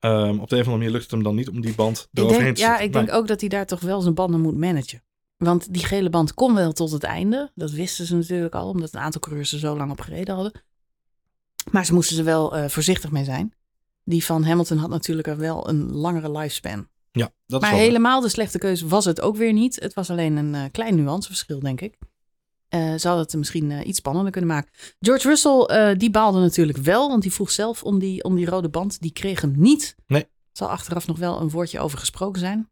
Um, op de een of andere manier lukt het hem dan niet om die band eroverheen denk, te zetten. Ja, ik denk ook dat hij daar toch wel zijn banden moet managen. Want die gele band kon wel tot het einde. Dat wisten ze natuurlijk al, omdat een aantal coureurs er zo lang op gereden hadden. Maar ze moesten er wel uh, voorzichtig mee zijn. Die van Hamilton had natuurlijk wel een langere lifespan. Ja, dat maar is helemaal de slechte keuze was het ook weer niet. Het was alleen een uh, klein nuanceverschil, denk ik. Uh, zou dat misschien uh, iets spannender kunnen maken. George Russell, uh, die baalde natuurlijk wel, want die vroeg zelf om die, om die rode band. Die kreeg hem niet. Nee. Zal achteraf nog wel een woordje over gesproken zijn.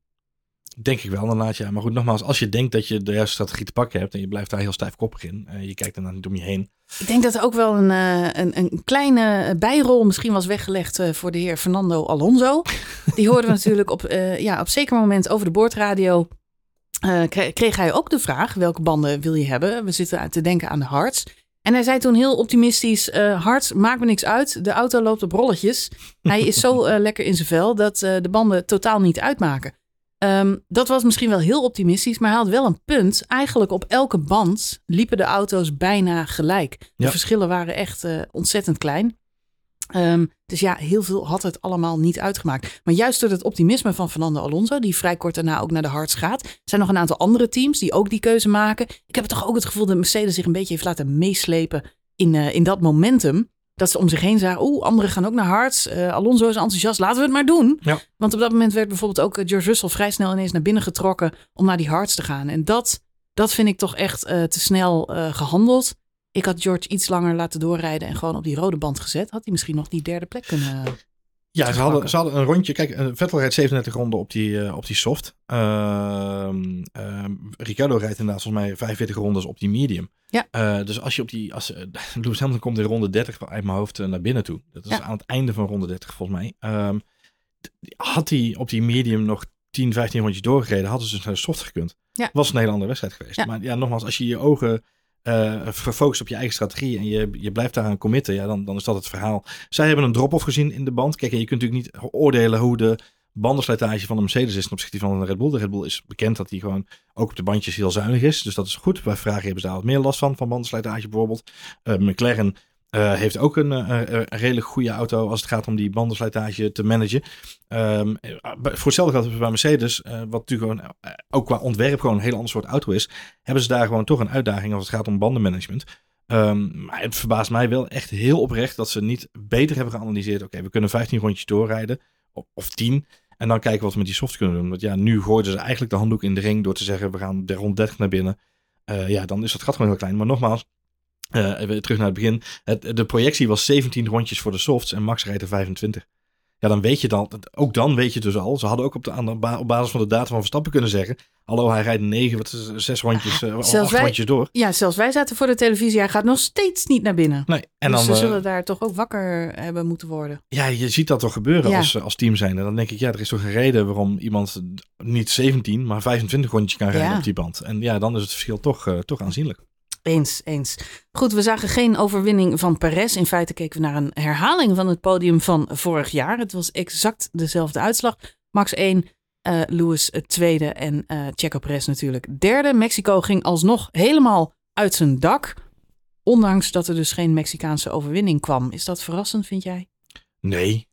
Denk ik wel, inderdaad. Ja. Maar goed, nogmaals, als je denkt dat je de juiste strategie te pakken hebt en je blijft daar heel stijfkoppig in, je kijkt daarna niet om je heen. Ik denk dat er ook wel een, een, een kleine bijrol misschien was weggelegd voor de heer Fernando Alonso. Die hoorden we natuurlijk op, ja, op zeker moment over de boordradio. Uh, kreeg hij ook de vraag: welke banden wil je hebben? We zitten te denken aan de hards. En hij zei toen heel optimistisch: uh, Hards, maakt me niks uit. De auto loopt op rolletjes. (laughs) Hij is zo uh, lekker in zijn vel dat de banden totaal niet uitmaken. Um, dat was misschien wel heel optimistisch, maar hij had wel een punt. Eigenlijk op elke band liepen de auto's bijna gelijk. De Ja. verschillen waren echt ontzettend klein. Ehm, dus ja, heel veel had het allemaal niet uitgemaakt. Maar juist door het optimisme van Fernando Alonso, die vrij kort daarna ook naar de Harts gaat, zijn nog een aantal andere teams die ook die keuze maken. Ik heb toch ook het gevoel dat Mercedes zich een beetje heeft laten meeslepen in, uh, in dat momentum. Dat ze om zich heen zagen, oeh, anderen gaan ook naar Harts. Uh, Alonso is enthousiast, laten we het maar doen. Ja. Want op dat moment werd bijvoorbeeld ook uh, George Russell vrij snel ineens naar binnen getrokken om naar die Harts te gaan. En dat, dat vind ik toch echt te snel gehandeld. Ik had George iets langer laten doorrijden en gewoon op die rode band gezet. Had hij misschien nog die derde plek kunnen. Ja, ze hadden, ze hadden een rondje. Kijk, Vettel rijdt 37 ronden op die, uh, op die soft. Uh, Ricardo rijdt inderdaad volgens mij 45 rondes op die medium. Ja. Uh, dus als je op die. Als, (laughs) Lewis Hamilton komt in ronde 30 uit mijn hoofd naar binnen toe. Dat is ja. aan het einde van ronde 30 volgens mij. Um, had hij op die medium nog 10, 15 rondjes doorgereden, hadden ze dus naar de soft gekund. Ja. Was een hele andere wedstrijd geweest. Ja. Maar ja, nogmaals, als je je ogen uh, gefocust op je eigen strategie en je, je blijft daaraan committen, ja, dan, dan is dat het verhaal. Zij hebben een drop-off gezien in de band. Kijk, en je kunt natuurlijk niet oordelen hoe de bandenslijtage van de Mercedes is ten opzichte van de Red Bull. De Red Bull is bekend dat die gewoon ook op de bandjes heel zuinig is. Dus dat is goed. Bij Ferrari hebben ze daar wat meer last van, van bandenslijtage bijvoorbeeld. Uh, McLaren uh, heeft ook een, uh, redelijk goede auto als het gaat om die bandenslijtage te managen. Um, voor hetzelfde geld bij Mercedes, wat natuurlijk ook qua ontwerp gewoon een heel ander soort auto is, hebben ze daar gewoon toch een uitdaging als het gaat om bandenmanagement. Um, maar het verbaast mij wel echt heel oprecht dat ze niet beter hebben geanalyseerd. Oké, we kunnen 15 rondjes doorrijden, of, of 10. En dan kijken wat we met die soft kunnen doen. Want ja, nu gooiden ze eigenlijk de handdoek in de ring door te zeggen, we gaan de rond 30 naar binnen. ja, dan is dat gat gewoon heel klein. Maar nogmaals, uh, even terug naar het begin. Het, de projectie was 17 rondjes voor de softs en Max rijdt er 25. Ja, dan weet je dan, ook dan weet je dus al. Ze hadden ook op, de, aan de, op basis van de data van Verstappen kunnen zeggen. Hallo, hij rijdt 9, wat is, 6 rondjes, of 8 wij, rondjes door. Ja, zelfs wij zaten voor de televisie. Hij gaat nog steeds niet naar binnen. Nee, en dus dan, ze zullen uh, daar toch ook wakker hebben moeten worden. Ja, je ziet dat toch gebeuren Ja. als, als team zijn. En dan denk ik, ja, er is toch een reden waarom iemand niet 17, maar 25 rondjes kan rijden Ja. op die band. En ja, dan is het verschil toch, uh, toch aanzienlijk. Eens, eens. Goed, we zagen geen overwinning van Perez. In feite keken we naar een herhaling van het podium van vorig jaar. Het was exact dezelfde uitslag. Max 1, uh, Lewis het tweede en uh, Checo Perez natuurlijk derde. Mexico ging alsnog helemaal uit zijn dak. Ondanks dat er dus geen Mexicaanse overwinning kwam. Is dat verrassend, vind jij? Nee.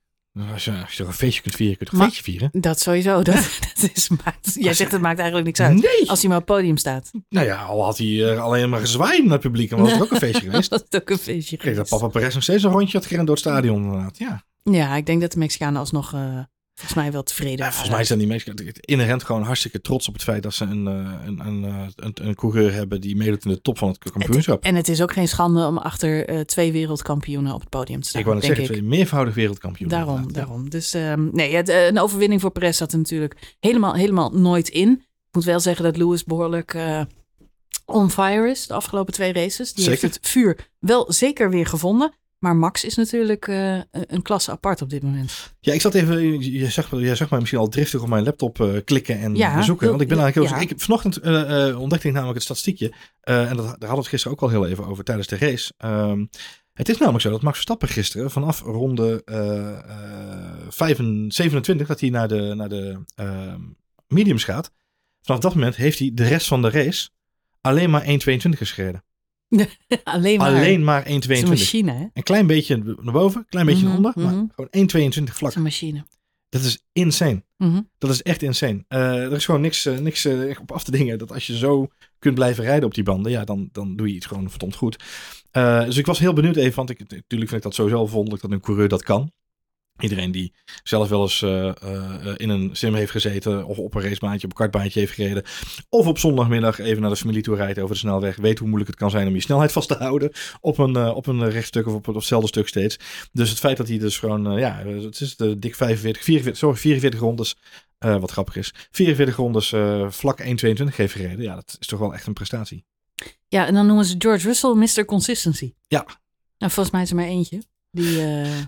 Als je, als je er een feestje kunt vieren, kun je toch een feestje vieren? Dat sowieso. Dat, (laughs) dat is, maakt, jij zegt het maakt eigenlijk niks uit. Nee. Als hij maar op het podium staat. Nou ja, al had hij uh, alleen maar gezwaaid naar het publiek en was het ook een feestje (laughs) geweest. Dat is ook een feestje Kijk, dat geweest. papa Perez nog steeds een rondje had gerend door het stadion inderdaad. Ja. Ja, ik denk dat de Mexicanen alsnog uh, volgens mij wel tevreden ja volgens mij zijn die mensen inherent gewoon hartstikke trots op het feit dat ze een, uh, een, een, uh, een, een coureur hebben die meedoet in de top van het kampioenschap. En het is ook geen schande om achter uh, twee wereldkampioenen op het podium te staan. ik wou net zeggen, ik. twee meervoudig wereldkampioen. Daarom, inderdaad. daarom. Dus um, nee, het, een overwinning voor Perez zat er natuurlijk helemaal, helemaal nooit in. Ik moet wel zeggen dat Lewis behoorlijk uh, on fire is de afgelopen twee races. Die Zeker. heeft het vuur wel zeker weer gevonden. Maar Max is natuurlijk uh, een klasse apart op dit moment. Ja, ik zat even, je zag, jij zag mij misschien al driftig op mijn laptop uh, klikken en Ja, zoeken. Want ik ben eigenlijk heel, ja. ik heb vanochtend uh, ontdekte ik namelijk het statistiekje. En dat, daar hadden we het gisteren ook al heel even over tijdens de race. Um, het is namelijk zo dat Max Verstappen gisteren vanaf ronde uh, 27 dat hij naar de, naar de uh, mediums gaat. Vanaf dat moment heeft hij de rest van de race alleen maar 1.22 gereden. (laughs) Alleen maar. Alleen maar 1.22. Het is een machine, hè? Een klein beetje naar boven, een klein beetje Mhm, naar onder, mhm. maar gewoon 1,22 vlak. Is een machine. Dat is insane. Mhm. Dat is echt insane. Uh, er is gewoon niks, uh, niks uh, op af te dingen. Dat als je zo kunt blijven rijden op die banden, ja, dan, dan doe je iets gewoon verdomd goed. Dus ik was heel benieuwd even, want ik, natuurlijk vind ik dat sowieso wonderlijk dat een coureur dat kan. Iedereen die zelf wel eens uh, uh, in een sim heeft gezeten of op een racebaantje, op een kartbaantje heeft gereden. Of op zondagmiddag even naar de familie toe rijdt over de snelweg. Weet hoe moeilijk het kan zijn om je snelheid vast te houden op een, uh, op een rechtstuk of op, op hetzelfde stuk steeds. Dus het feit dat hij dus gewoon, ja, het is de dik 45, 44, sorry, 44 rondes. Wat grappig is. 44 rondes vlak 1.22 heeft gereden. Ja, dat is toch wel echt een prestatie. Ja, en dan noemen ze George Russell Mr. Consistency. Ja. Nou, volgens mij is er maar eentje die, uh,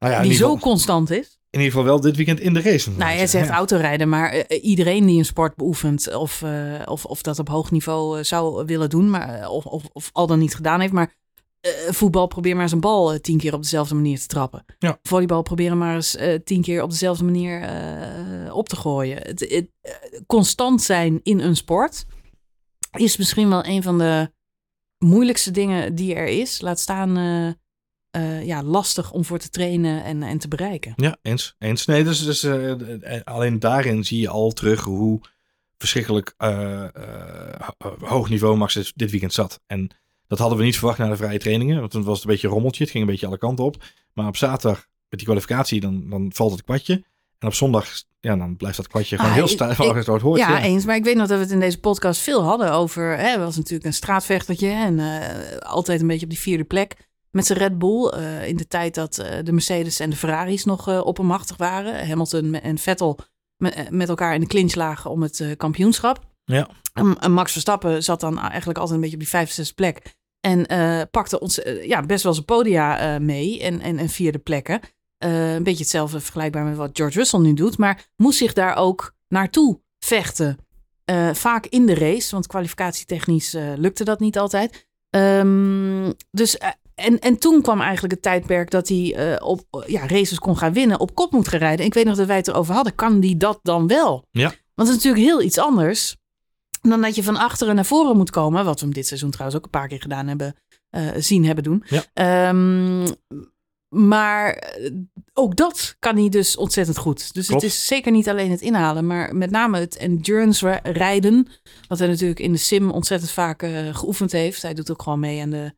nou ja, die zo geval, constant is. In ieder geval wel dit weekend in de race. Nou, jij zegt ja. autorijden, maar uh, iedereen die een sport beoefent of, uh, of, of dat op hoog niveau zou willen doen, maar, of, of, of al dan niet gedaan heeft, maar uh, voetbal probeer maar eens een bal uh, tien keer op dezelfde manier te trappen. Ja. Volleybal proberen maar eens uh, tien keer op dezelfde manier op te gooien. Het, het, constant zijn in een sport is misschien wel een van de moeilijkste dingen die er is. Laat staan uh, eh, ja, lastig om voor te trainen en, en te bereiken. Ja, eens. eens. Nee, dus, dus eh, eh, alleen daarin zie je al terug hoe verschrikkelijk ho- hoog niveau Max dit, dit weekend zat. En dat hadden we niet verwacht na de vrije trainingen. Want toen was het een beetje een rommeltje. Het ging een beetje alle kanten op. Maar op zaterdag met die kwalificatie, dan, dan valt het kwartje. En op zondag, ja, dan blijft dat kwartje gewoon Ah, heel stijf als het hoort. Ja, Ja, eens. Maar ik weet nog dat we het in deze podcast veel hadden over... Hè, was natuurlijk een straatvechtertje en altijd een beetje op die vierde plek met zijn Red Bull. eh, in de tijd dat eh, de Mercedes en de Ferraris nog eh, oppermachtig waren. Hamilton en Vettel met, met elkaar in de clinch lagen om het kampioenschap. Ja. En, en Max Verstappen zat dan eigenlijk altijd een beetje op die vijfde, zesde plek. En pakte ons ja, best wel zijn podia mee en, en, en vierde plekken. Een beetje hetzelfde vergelijkbaar met wat George Russell nu doet. Maar moest zich daar ook naartoe vechten. Vaak in de race, want kwalificatietechnisch lukte dat niet altijd. Ehm, dus, en, en toen kwam eigenlijk het tijdperk dat hij eh, op ja, races kon gaan winnen, op kop moet gaan rijden. En ik weet nog dat wij het erover hadden. Kan die dat dan wel? Ja. Want het is natuurlijk heel iets anders dan dat je van achteren naar voren moet komen. Wat we hem dit seizoen trouwens ook een paar keer gedaan hebben, eh, zien hebben doen. Ja. Ehm, maar eh, ook dat kan hij dus ontzettend goed. Dus Klopt. het is zeker niet alleen het inhalen, maar met name het endurance ra- rijden. Wat hij natuurlijk in de sim ontzettend vaak geoefend heeft. Hij doet ook gewoon mee aan de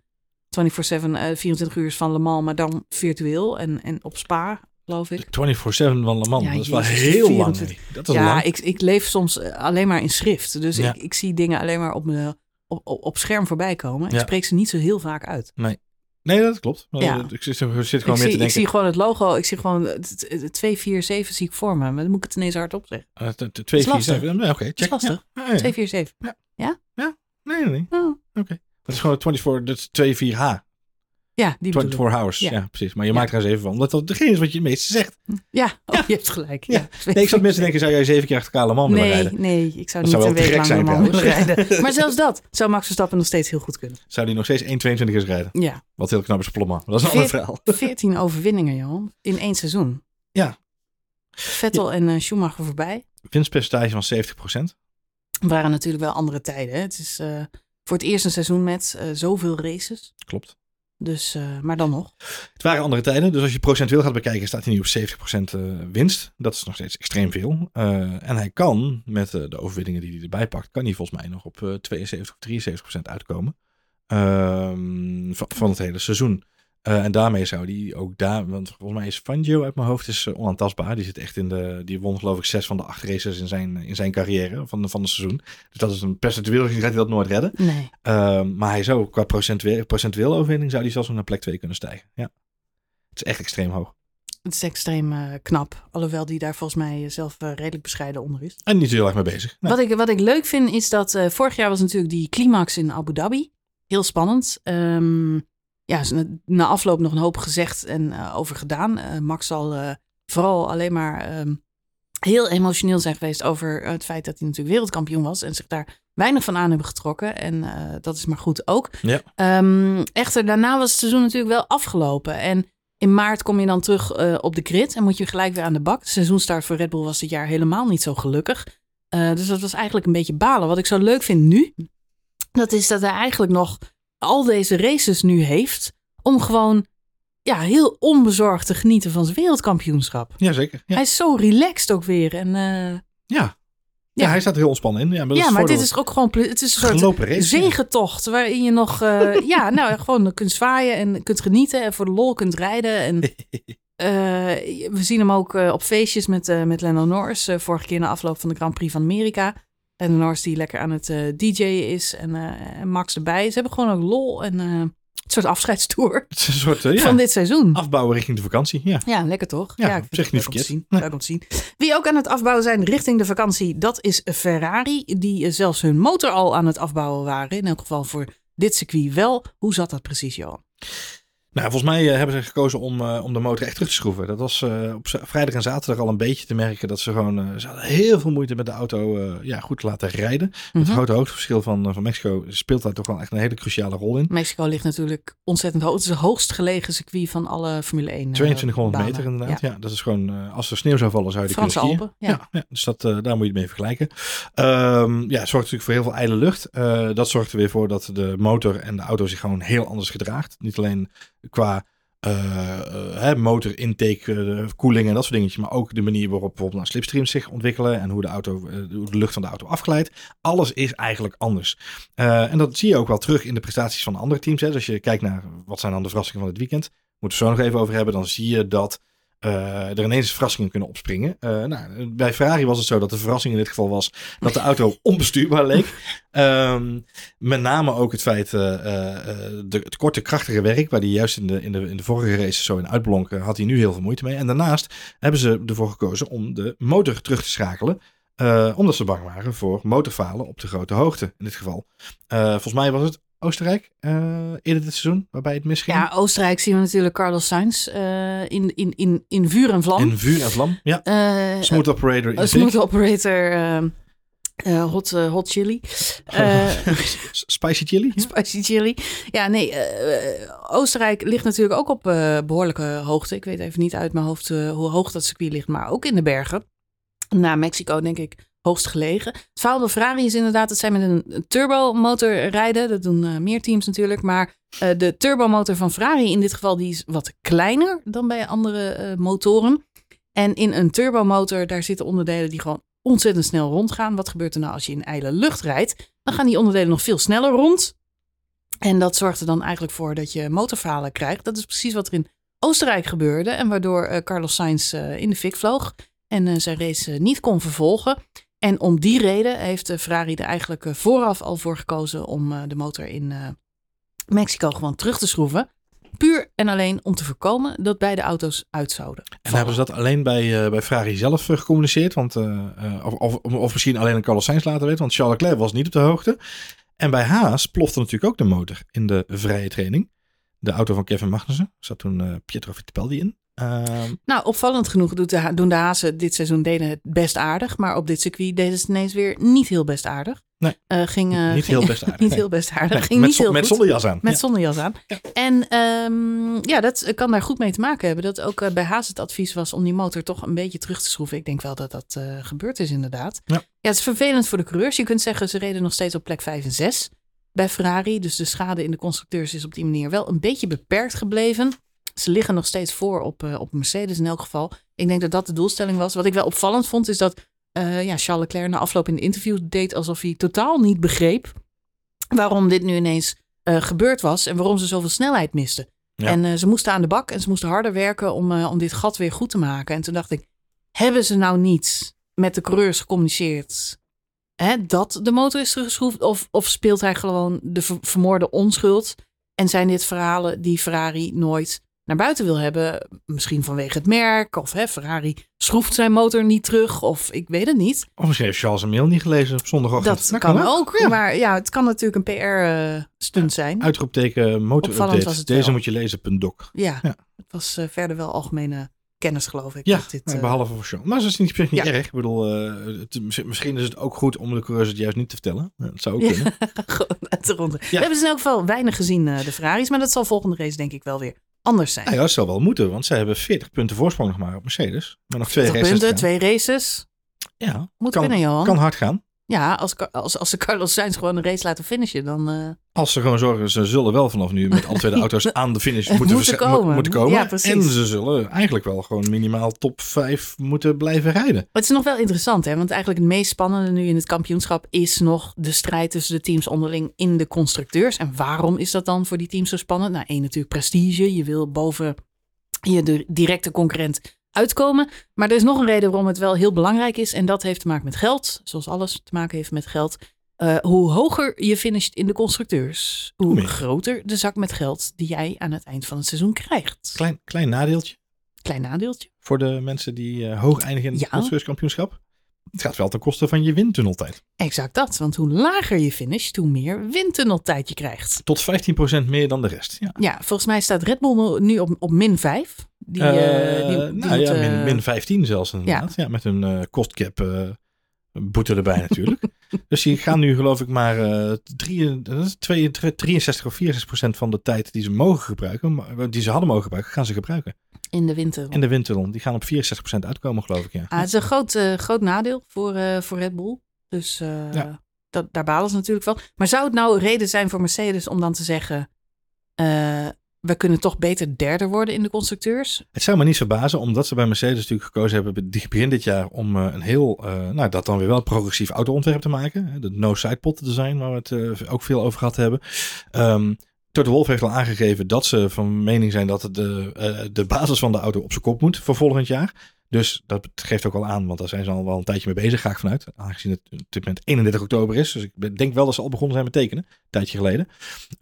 24-7, eh, 24 uur van Le Mans, maar dan virtueel en, en op Spa, geloof ik. 24-7 van Le Mans, Ja, dat is wel heel lang. 24. nee. Dat is Ja, lang. ik, ik leef soms eh, alleen maar in schrift. Dus Ja. ik, ik zie dingen alleen maar op, me, op, op, op scherm voorbij komen. Ik Ja. spreek ze niet zo heel vaak uit. Nee, dat klopt. Ja. Ik zit, ik Ik gewoon meer zie, te ik denken. zie gewoon het logo. Ik zie gewoon het- het- het 247 zie ik voor me. Maar dan moet ik het ineens hardop zeggen. Uh, t- t- twee, is vier, lastig. zeven. Nee, Oké, check. lastig. Ja. Ah, ja. 247. Nee, nee, nee. Oh. Dat is gewoon 24, dat is 24H. Ja, die bedoel ik. 24 hours. Ja. Ja. precies. Maar je Ja. maakt er eens even van. Omdat dat degene is wat je het meeste zegt. Ja, oh, je hebt gelijk. Ja. Nee, ik zat mensen denken, zou jij zeven keer achter elkaar Le Mans willen Nee, rijden? nee, ik zou Dat niet zou een week lang zijn willen trouwens. rijden. (laughs) Maar zelfs dat zou Max Verstappen nog steeds heel goed kunnen. Zou die nog steeds 1,22 eens rijden? Ja, Wat heel knap is. Maar Dat is een ander verhaal. (laughs) 14 overwinningen, joh. In één seizoen. Ja. Vettel en eh, Schumacher voorbij. Winstpercentage van 70%. waren natuurlijk wel andere tijden. Hè? Het is eh, voor het eerst een seizoen met eh, zoveel races. Klopt. Dus, eh, maar dan nog. Het waren andere tijden. Dus als je procentueel gaat bekijken, staat hij nu op 70% eh, winst. Dat is nog steeds extreem veel. En hij kan, met de overwinningen die hij erbij pakt, kan hij volgens mij nog op eh 72 of 73% uitkomen. Ehm, van, van het hele seizoen. Eh, en daarmee zou die ook daar, want volgens mij is Fangio uit mijn hoofd is eh, onaantastbaar. Die zit echt in de, die won geloof ik zes van de acht races in zijn, in zijn carrière van, van het seizoen. Dus dat is een percentueel gaat hij dat nooit redden. Nee. Ehm, maar hij zou qua procentueel, procentueel overwinning zou hij zelfs nog naar plek 2 kunnen stijgen. Ja. Het is echt extreem hoog. Het is extreem eh, knap. Alhoewel die daar volgens mij zelf redelijk bescheiden onder is. En niet heel erg mee bezig. Nee. Wat, ik, wat ik leuk vind is dat vorig jaar was natuurlijk die climax in Abu Dhabi. Heel spannend. Ehm, ja, is na, afloop nog een hoop gezegd en eh, over gedaan. Eh, Max zal eh, vooral alleen maar ehm, heel emotioneel zijn geweest over het feit dat hij natuurlijk wereldkampioen was. En zich daar weinig van aan hebben getrokken. En dat is maar goed ook. Ja. Ehm, echter, daarna was het seizoen natuurlijk wel afgelopen. En in maart kom je dan terug op de grid en moet je gelijk weer aan de bak. De seizoenstart voor Red Bull was dit jaar helemaal niet zo gelukkig. Dus dat was eigenlijk een beetje balen. Wat ik zo leuk vind nu, dat is dat hij eigenlijk nog al deze races nu heeft om gewoon ja, heel onbezorgd te genieten van zijn wereldkampioenschap. Jazeker. Ja. Hij is zo relaxed ook weer. En, eh, Ja. Ja. Ja. hij staat er heel ontspannen in. Ja, maar, ja, dit is ook gewoon het is een soort race. zegentocht waarin je nog eh, (laughs) ja, nou, gewoon kunt zwaaien en kunt genieten en voor de lol kunt rijden. En, (laughs) eh, we zien hem ook op feestjes met, met Lennon Norris. vorige keer na afloop van de Grand Prix van Amerika. Lennon Norris die lekker aan het eh DJ'en is en, eh, en Max erbij. Ze hebben gewoon ook lol en eh, een soort afscheidstour Het is een soort ja, van dit seizoen. afbouwen richting de vakantie. Ja. Ja, lekker toch? Ja, ik het niet verkeerd. zien. Nee. Zien. Wie ook aan het afbouwen zijn richting de vakantie, dat is Ferrari. Die zelfs hun motor al aan het afbouwen waren. In elk geval voor dit circuit wel. Hoe zat dat precies, Johan? Nou, volgens mij eh, hebben ze gekozen om, eh, om de motor echt terug te schroeven. Dat was eh, op vrijdag en zaterdag al een beetje te merken dat ze gewoon... ze hadden heel veel moeite met de auto ja, goed te laten rijden. Het Mhm. grote hoogteverschil van, van Mexico speelt daar toch wel echt een hele cruciale rol in. Mexico ligt natuurlijk ontzettend hoog. Het is het hoogst gelegen circuit van alle Formule 1 eh, 2200 banen. meter inderdaad. Ja. Ja. dat is gewoon, als er sneeuw zou vallen zou je die Franse. Alpen, ja. Ja, ja, dus dat, daar moet je het mee vergelijken. Ehm, ja, het zorgt natuurlijk voor heel veel ijle lucht. Dat zorgt er weer voor dat de motor en de auto zich gewoon heel anders gedraagt. Niet alleen qua uh, motor intake, uh, koeling en dat soort dingetjes. Maar ook de manier waarop bijvoorbeeld nou, slipstreams zich ontwikkelen en hoe de, auto, de lucht van de auto afglijdt. Alles is eigenlijk anders. en dat zie je ook wel terug in de prestaties van andere teams. Hè. Dus als je kijkt naar wat zijn dan de verrassingen van het weekend, moeten we zo nog even over hebben. Dan zie je dat uh, er ineens verrassingen kunnen opspringen. Uh, nou, bij Ferrari was het zo dat de verrassing in dit geval was dat de auto (laughs) onbestuurbaar leek. Um, met name ook het feit, uh, de, het korte krachtige werk, waar hij juist in de, in, de, in de vorige race zo in uitblonken, had hij nu heel veel moeite mee. En daarnaast hebben ze ervoor gekozen om de motor terug te schakelen. omdat ze bang waren voor motorfalen op de grote hoogte in dit geval. volgens mij was het Oostenrijk uh, eerder dit seizoen, waarbij het misging. Ja, Oostenrijk zien we natuurlijk Carlos Sainz uh, in, in, in, in vuur en vlam. In vuur en vlam, ja. Uh, smooth operator. In smooth operator. hot, hot chili. (laughs) spicy chili? (laughs) Spicy chili. Ja, nee. Oostenrijk ligt natuurlijk ook op behoorlijke hoogte. Ik weet even niet uit mijn hoofd hoe hoog dat circuit ligt, maar ook in de bergen. Na Mexico denk ik hoogst gelegen. Het verhaal van Ferrari is inderdaad dat zij met een turbomotor rijden. Dat doen uh, meer teams natuurlijk. Maar uh, de turbomotor van Ferrari in dit geval die is wat kleiner dan bij andere uh, motoren. En in een turbomotor daar zitten onderdelen die gewoon ontzettend snel rondgaan. Wat gebeurt er nou als je in ijle lucht rijdt? Dan gaan die onderdelen nog veel sneller rond. En dat zorgt er dan eigenlijk voor dat je motorfalen krijgt. Dat is precies wat er in Oostenrijk gebeurde. En waardoor Carlos Sainz in de fik vloog en zijn race niet kon vervolgen. En om die reden heeft Ferrari er eigenlijk eh, vooraf al voor gekozen om eh, de motor in eh, Mexico gewoon terug te schroeven. Puur en alleen om te voorkomen dat beide auto's uit zouden. En hebben ze dat alleen bij, bij Ferrari zelf gecommuniceerd? Want, of, of, of, misschien alleen een Carlos Sainz laten weten, want Charles Leclerc was niet op de hoogte. En bij Haas plofte natuurlijk ook de motor in de vrije training. De auto van Kevin Magnussen zat toen Pietro Fittipaldi in. Ehm, nou, opvallend genoeg doen de Hazen dit seizoen deden het best aardig. Maar op dit circuit deden ze ineens weer niet heel best aardig. Nee, uh, ging, uh, niet (laughs) heel best aardig. niet heel best aardig. ging met, niet heel met zonnejas aan. Met ja. zonnejas aan. Ja. En um, ja, dat kan daar goed mee te maken hebben. Dat ook uh, bij Haas het advies was om die motor toch een beetje terug te schroeven. Ik denk wel dat dat gebeurd is inderdaad. Ja. ja, het is vervelend voor de coureurs. Je kunt zeggen, ze reden nog steeds op plek 5 en 6 bij Ferrari. Dus de schade in de constructeurs is op die manier wel een beetje beperkt gebleven. Ze liggen nog steeds voor op, uh, op Mercedes in elk geval. Ik denk dat dat de doelstelling was. Wat ik wel opvallend vond, is dat uh, ja, Charles Leclerc na afloop in de interview deed alsof hij totaal niet begreep waarom dit nu ineens uh, gebeurd was en waarom ze zoveel snelheid misten. Ja. En ze moesten aan de bak en ze moesten harder werken om, om dit gat weer goed te maken. En toen dacht ik, hebben ze nou niet met de coureurs gecommuniceerd hè, dat de motor is teruggeschroefd? Of, of speelt hij gewoon de vermoorde onschuld? En zijn dit verhalen die Ferrari nooit naar buiten wil hebben. Misschien vanwege het merk. Of hè, Ferrari schroeft zijn motor niet terug. Of ik weet het niet. Of misschien heeft Charles een mail niet gelezen op zondagochtend. Dat, kan, ook. Ja. Maar ja, het kan natuurlijk een PR-stunt ja, zijn. Uitroepteken motor Deze moet je lezen, punt doc. Ja, ja, het was uh, verder wel algemene kennis, geloof ik. Ja, dit, uh... behalve voor show. Maar dat is niet, niet ja. erg. Ik bedoel, uh, het, misschien is het ook goed om de coureurs het juist niet te vertellen. Dat zou ook kunnen. (laughs) Gewoon We hebben ze in elk geval weinig gezien, de Ferraris. Maar dat zal volgende race denk ik wel weer anders zijn. Nou ja, dat zou wel moeten, want zij hebben 40 punten voorsprong nog maar op Mercedes. Maar nog twee races. punten, twee races. Ja, moet kan, kunnen, Johan. Kan hard gaan. Ja, als, als, als ze Carlos Sainz gewoon een race laten finishen, dan... Uh... Als ze gewoon zorgen, ze zullen wel vanaf nu met alle twee de (laughs) auto's aan de finish moeten, moeten komen. moeten komen. Ja, en ze zullen eigenlijk wel gewoon minimaal top 5 moeten blijven rijden. Het is nog wel interessant, hè? want eigenlijk het meest spannende nu in het kampioenschap is nog de strijd tussen de teams onderling in de constructeurs. En waarom is dat dan voor die teams zo spannend? Nou, één natuurlijk prestige. Je wil boven je directe concurrent uitkomen. Maar er is nog een reden waarom het wel heel belangrijk is. En dat heeft te maken met geld. Zoals alles te maken heeft met geld. Uh, hoe hoger je finisht in de constructeurs, hoe groter de zak met geld die jij aan het eind van het seizoen krijgt. Klein, klein nadeeltje. Klein nadeeltje. Voor de mensen die uh, hoog eindigen in het ja. constructeurskampioenschap. Het gaat wel ten koste van je windtunneltijd. Exact dat, want hoe lager je finisht, hoe meer windtunneltijd je krijgt. Tot 15% meer dan de rest. Ja, ja volgens mij staat Red Bull nu op, op min 5. Die, uh, die, die nou ja, min, min 15 zelfs inderdaad. Ja, ja met een kostcap uh, boete erbij natuurlijk. (laughs) dus die gaan nu geloof ik maar uh, 3, 2, 63 of 64 procent van de tijd die ze mogen gebruiken, die ze hadden mogen gebruiken, gaan ze gebruiken. In de winter. In de winter. Die gaan op 64% uitkomen geloof ik. Ja. Ah, het is een groot, groot nadeel voor, voor Red Bull. Dus ja. dat, daar balen ze natuurlijk van. Maar zou het nou een reden zijn voor Mercedes om dan te zeggen we kunnen toch beter derde worden in de constructeurs. Het zou me niet verbazen, omdat ze bij Mercedes natuurlijk gekozen hebben begin dit jaar om een heel, nou dat dan weer wel progressief autoontwerp te maken. De no-side pot design, waar we het ook veel over gehad hebben. Um, Toto Wolf heeft al aangegeven dat ze van mening zijn dat de, de basis van de auto op zijn kop moet voor volgend jaar. Dus dat geeft ook al aan, want daar zijn ze al wel een tijdje mee bezig, ga ik vanuit. Aangezien het op dit moment 31 oktober is. Dus ik denk wel dat ze al begonnen zijn met tekenen, een tijdje geleden.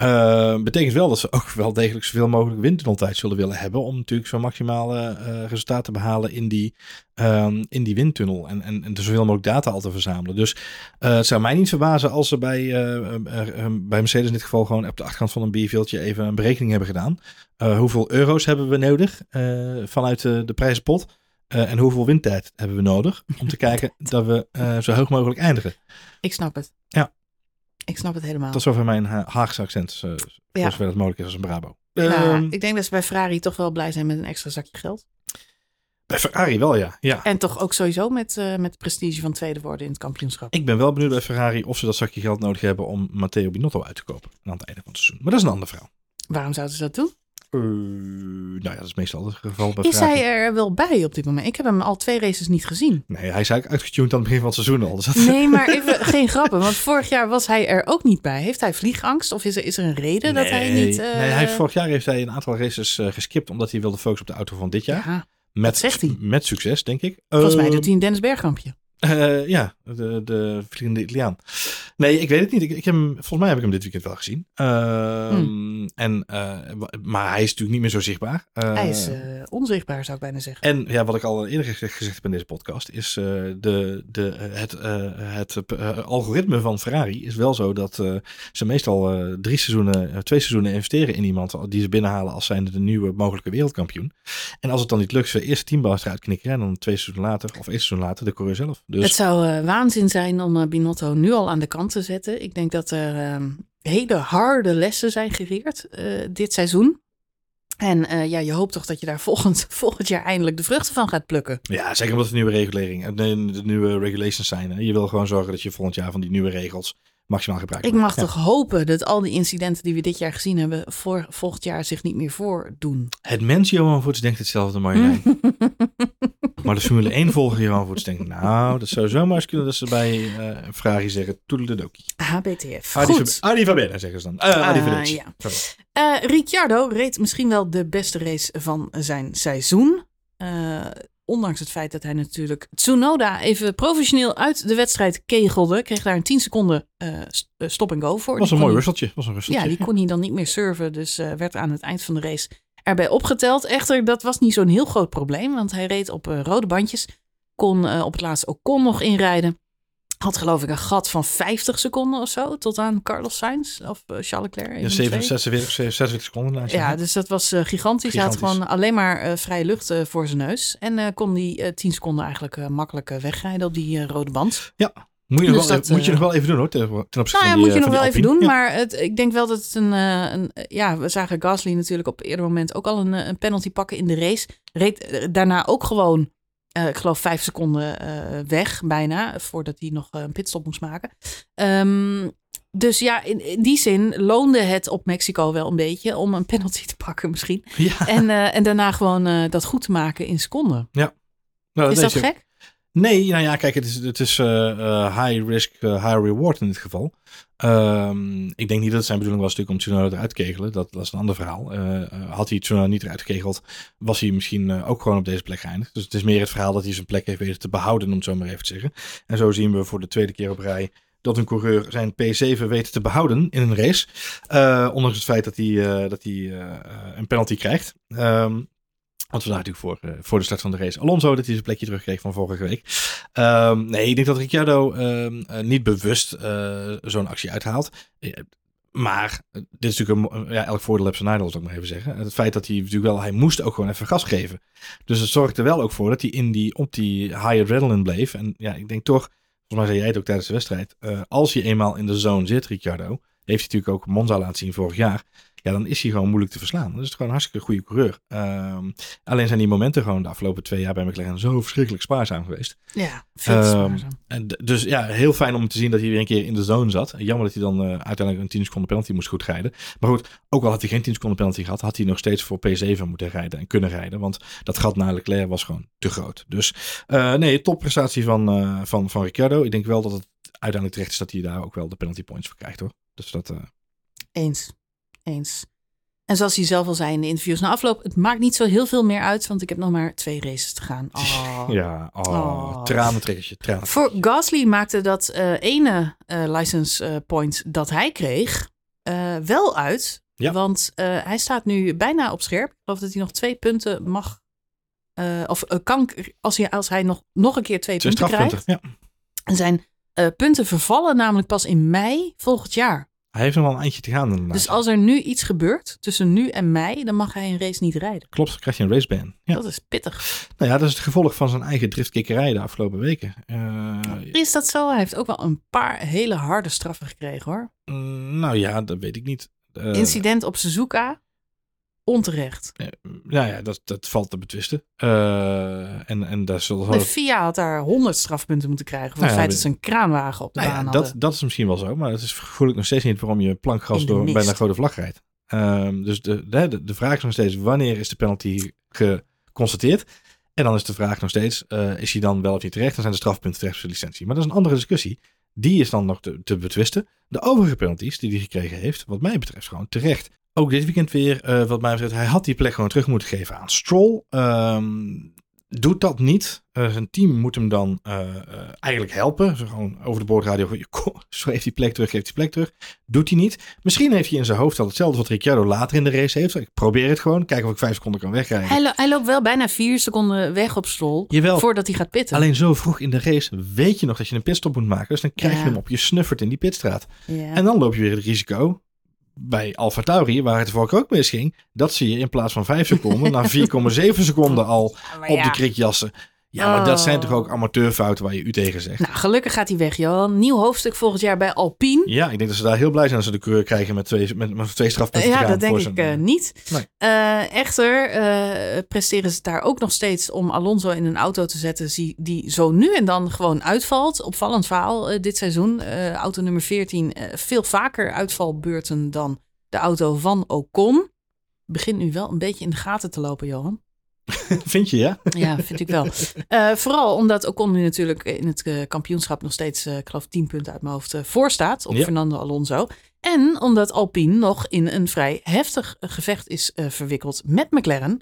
Uh, betekent wel dat ze ook wel degelijk zoveel mogelijk windtunneltijd zullen willen hebben. Om natuurlijk zo maximale uh, resultaten te behalen in die, um, in die windtunnel. En, en, en zoveel mogelijk data al te verzamelen. Dus uh, het zou mij niet verbazen als ze bij, bij Mercedes in dit geval gewoon op de achterkant van een bierveeltje even een berekening hebben gedaan. hoeveel euro's hebben we nodig vanuit de prijzenpot? Uh, en hoeveel windtijd hebben we nodig om te kijken (laughs) dat we uh, zo hoog mogelijk eindigen? Ik snap het. Ja. Ik snap het helemaal. Tot zover mijn ha Haagse accent, uh, ja. zover dat mogelijk is als een Brabo. Ja, um, ik denk dat ze bij Ferrari toch wel blij zijn met een extra zakje geld. Bij Ferrari wel, ja. ja. En toch ook sowieso met, uh, met prestige van tweede worden in het kampioenschap. Ik ben wel benieuwd bij Ferrari of ze dat zakje geld nodig hebben om Matteo Binotto uit te kopen aan het einde van het seizoen. Maar dat is een andere verhaal. Waarom zouden ze dat doen? Uh, nou ja, dat is meestal het geval. Bij is hij er wel bij op dit moment? Ik heb hem al twee races niet gezien. Nee, hij is eigenlijk uitgetuned aan het begin van het seizoen al. Dus dat... Nee, maar (laughs) even geen grappen. Want vorig jaar was hij er ook niet bij. Heeft hij vliegangst? Of is er, is er een reden nee, dat hij niet... Uh... Nee, hij heeft, vorig jaar heeft hij een aantal races uh, geskipt. Omdat hij wilde focussen op de auto van dit jaar. Ja, met, zegt hij. Met succes, denk ik. Volgens mij doet hij een Dennis Bergkampje. Uh, ja, de, de vliegende Italiaan. Nee, ik weet het niet. Ik, ik heb hem, volgens mij heb ik hem dit weekend wel gezien. Uh, hmm. en, uh, maar hij is natuurlijk niet meer zo zichtbaar. hij is onzichtbaar, zou ik bijna zeggen. En ja, wat ik al eerder gezegd, gezegd heb in deze podcast, is de, de, het, het algoritme van Ferrari is wel zo dat ze meestal drie seizoenen, twee seizoenen investeren in iemand die ze binnenhalen als zijnde de nieuwe mogelijke wereldkampioen. En als het dan niet lukt, ze eerst teambaas eruit knikken en dan twee seizoenen later, of één seizoen later, de coureur zelf. Dus... Het zou uh, waanzin zijn om uh, Binotto nu al aan de kant te zetten. Ik denk dat er uh, hele harde lessen zijn geleerd dit seizoen. En ja, je hoopt toch dat je daar (laughs) volgend, volgend jaar eindelijk de vruchten van gaat plukken. Ja, zeker omdat de nieuwe regulering, de, de nieuwe regulations zijn. Hè. Je wil gewoon zorgen dat je volgend jaar van die nieuwe regels maximaal gebruik Ik mag ja. toch hopen dat al die incidenten die we dit jaar gezien hebben, voor volgend jaar zich niet meer voordoen. Het mens Johan Voets denkt hetzelfde, Marjolein. (laughs) maar de Formule 1 volger Johan Voets denkt, nou, dat zou zomaar eens kunnen dat ze bij uh, een vraagje zeggen, toedeledokie. HBTF. Goed. Benen zeggen ze dan. Uh, van ja. uh, Ricciardo reed misschien wel de beste race van zijn seizoen. Uh, ondanks het feit dat hij natuurlijk Tsunoda even professioneel uit de wedstrijd kegelde, kreeg daar een 10 seconden uh, stop en go voor. Was een mooi rusteltje. Was een rusteltje. Ja, die kon hij dan niet meer serven, dus uh, werd aan het eind van de race erbij opgeteld. Echter, dat was niet zo'n heel groot probleem, want hij reed op uh, rode bandjes, kon op het laatste ook kon nog inrijden. Had geloof ik een gat van 50 seconden of zo tot aan Carlos Sainz of uh, Charles Leclerc. Ja, 46, 46 seconden. Ja, dus dat was uh, gigantisch. Hij had gewoon alleen maar vrije lucht voor zijn neus. En kon die 10 seconden eigenlijk makkelijk wegrijden op die rode band. Ja, moet je, dus nog, wel, dat, moet je nog wel even doen hoor, ten, opzichte nou ja, die, moet je nog wel even doen. Ja. Maar het, ik denk wel dat het een, een... Ja, we zagen Gasly natuurlijk op eerder moment ook al een, een penalty pakken in de race. Reed daarna ook gewoon uh, ik geloof vijf seconden uh, weg, bijna, voordat hij nog uh, een pitstop moest maken. Um, dus ja, in, in, die zin loonde het op Mexico wel een beetje om een penalty te pakken misschien. Ja. En, en daarna gewoon dat goed te maken in seconden. Ja. Nou, is dat je... gek? Nee, nou ja, kijk, het is, het is high risk, high reward in dit geval. Um, ik denk niet dat het zijn bedoeling was natuurlijk om Tsunoda eruit te kegelen. Dat, is een ander verhaal. Had hij Tsunoda niet eruit gekegeld, was hij misschien ook gewoon op deze plek geëindigd. Dus het is meer het verhaal dat hij zijn plek heeft weten te behouden, om het zo maar even te zeggen. En zo zien we voor de tweede keer op rij dat een coureur zijn P7 weet te behouden in een race. Ondanks het feit dat hij, dat hij een penalty krijgt. Um, want we natuurlijk voor, uh, voor de start van de race Alonso dat hij zijn plekje terugkreeg van vorige week. Um, nee, ik denk dat Ricciardo um, uh, niet bewust uh, zo'n actie uithaalt. Maar dit is natuurlijk een, ja, elk voordeel heeft zijn nadeel, zou ik maar even zeggen. Het feit dat hij natuurlijk wel, hij moest ook gewoon even gas geven. Dus het zorgt er wel ook voor dat hij in die, op die high adrenaline bleef. En ja, ik denk toch, volgens mij zei jij het ook tijdens de wedstrijd. als je eenmaal in de zone zit, Ricciardo, heeft hij natuurlijk ook Monza laten zien vorig jaar. Ja, dan is hij gewoon moeilijk te verslaan. Dat is gewoon een hartstikke goede coureur. Ehm, alleen zijn die momenten gewoon de afgelopen twee jaar bij McLaren zo verschrikkelijk spaarzaam geweest. Ja, veel Ehm, spaarzaam. En dus ja, heel fijn om te zien dat hij weer een keer in de zone zat. Jammer dat hij dan eh, uiteindelijk een 10 seconden penalty moest goed rijden. Maar goed, ook al had hij geen 10 seconden penalty gehad, had hij nog steeds voor P7 moeten rijden en kunnen rijden. Want dat gat naar Leclerc was gewoon te groot. Dus eh, nee, topprestatie van, eh, van, van Ricciardo. Ik denk wel dat het uiteindelijk terecht is dat hij daar ook wel de penalty points voor krijgt hoor. Dus dat, Eens. Eens. En zoals hij zelf al zei in de interviews na afloop, het maakt niet zo heel veel meer uit, want ik heb nog maar twee races te gaan. Oh. (laughs) ja, oh, Oh. tranentrekkertje, tranen. Voor Gasly maakte dat eh, ene eh, license eh, point dat hij kreeg wel uit. Ja. Want hij staat nu bijna op scherp. Ik geloof dat hij nog twee punten mag. of kan, als hij, als hij nog, nog een keer twee, punten krijgt. Ja. Zijn punten vervallen namelijk pas in mei volgend jaar. Hij heeft nog wel een eindje te gaan. inderdaad. Dus als er nu iets gebeurt tussen nu en mei, dan mag hij een race niet rijden. Klopt, dan krijg je een raceban. Ja. Dat is pittig. Nou ja, dat is het gevolg van zijn eigen driftkikkerij de afgelopen weken. Eh, Is dat zo? Hij heeft ook wel een paar hele harde straffen gekregen hoor. mm, nou ja, dat weet ik niet. Eh, Incident op Suzuka. Onterecht. Nou ja, dat, dat valt te betwisten. Eh, en, en daar zullen De FIA had daar 100 strafpunten moeten krijgen voor Nou het ja, feit dat ze een kraanwagen op de Nou baan dat, hadden. dat is misschien wel zo, maar dat is voel ik nog steeds niet waarom je de door mist. bij een rode vlag rijdt. Ehm, dus de, de, de, de vraag is nog steeds, wanneer is de penalty geconstateerd? En dan is de vraag nog steeds, eh, is hij dan wel of niet terecht? Dan zijn de strafpunten terecht voor zijn licentie. Maar dat is een andere discussie. Die is dan nog te, te betwisten. De overige penalties die hij gekregen heeft, wat mij betreft, gewoon terecht. Ook dit weekend weer, eh, wat mij betreft, hij had die plek gewoon terug moeten geven aan Stroll. Ehm, doet dat niet. Eh, zijn team moet hem dan eh, eigenlijk helpen. Zo gewoon over de boordradio. (laughs) Zo heeft die plek terug, geeft die plek terug. Doet hij niet. Misschien heeft hij in zijn hoofd al hetzelfde wat Ricciardo later in de race heeft. Ik probeer het gewoon. Kijken of ik vijf seconden kan wegrijden. Hij, lo- hij loopt wel bijna vier seconden weg op Stroll Jawel. voordat hij gaat pitten. Alleen zo vroeg in de race weet je nog dat je een pitstop moet maken. Dus dan krijg je Ja. hem op je snuffert in die pitstraat. Ja. En dan loop je weer het risico bij Alfa Tauri, waar het vorige ook misging, dat ze je in plaats van 5 seconden naar (laughs) 4,7 seconden al op de krikjassen. Ja, maar dat zijn Oh. toch ook amateurfouten waar je u tegen zegt. Nou, gelukkig gaat hij weg, Johan. Nieuw hoofdstuk volgend jaar bij Alpine. Ja, ik denk dat ze daar heel blij zijn als ze de coureur krijgen met twee, met, met twee strafpunten te Ja, dat denk ik zijn- eh, niet. Nee. Eh, echter presteren ze daar ook nog steeds om Alonso in een auto te zetten die, die zo nu en dan gewoon uitvalt. Opvallend verhaal dit seizoen. Auto nummer 14, uh, veel vaker uitvalbeurten dan de auto van Ocon. Begint nu wel een beetje in de gaten te lopen, Johan. (laughs) Vind je, ja? Ja, vind ik wel. Uh, (laughs) vooral omdat Ocon nu natuurlijk in het uh, kampioenschap nog steeds, uh, ik geloof, 10 punten uit mijn hoofd uh, voor staat op Ja. Fernando Alonso. En omdat Alpine nog in een vrij heftig gevecht is verwikkeld met McLaren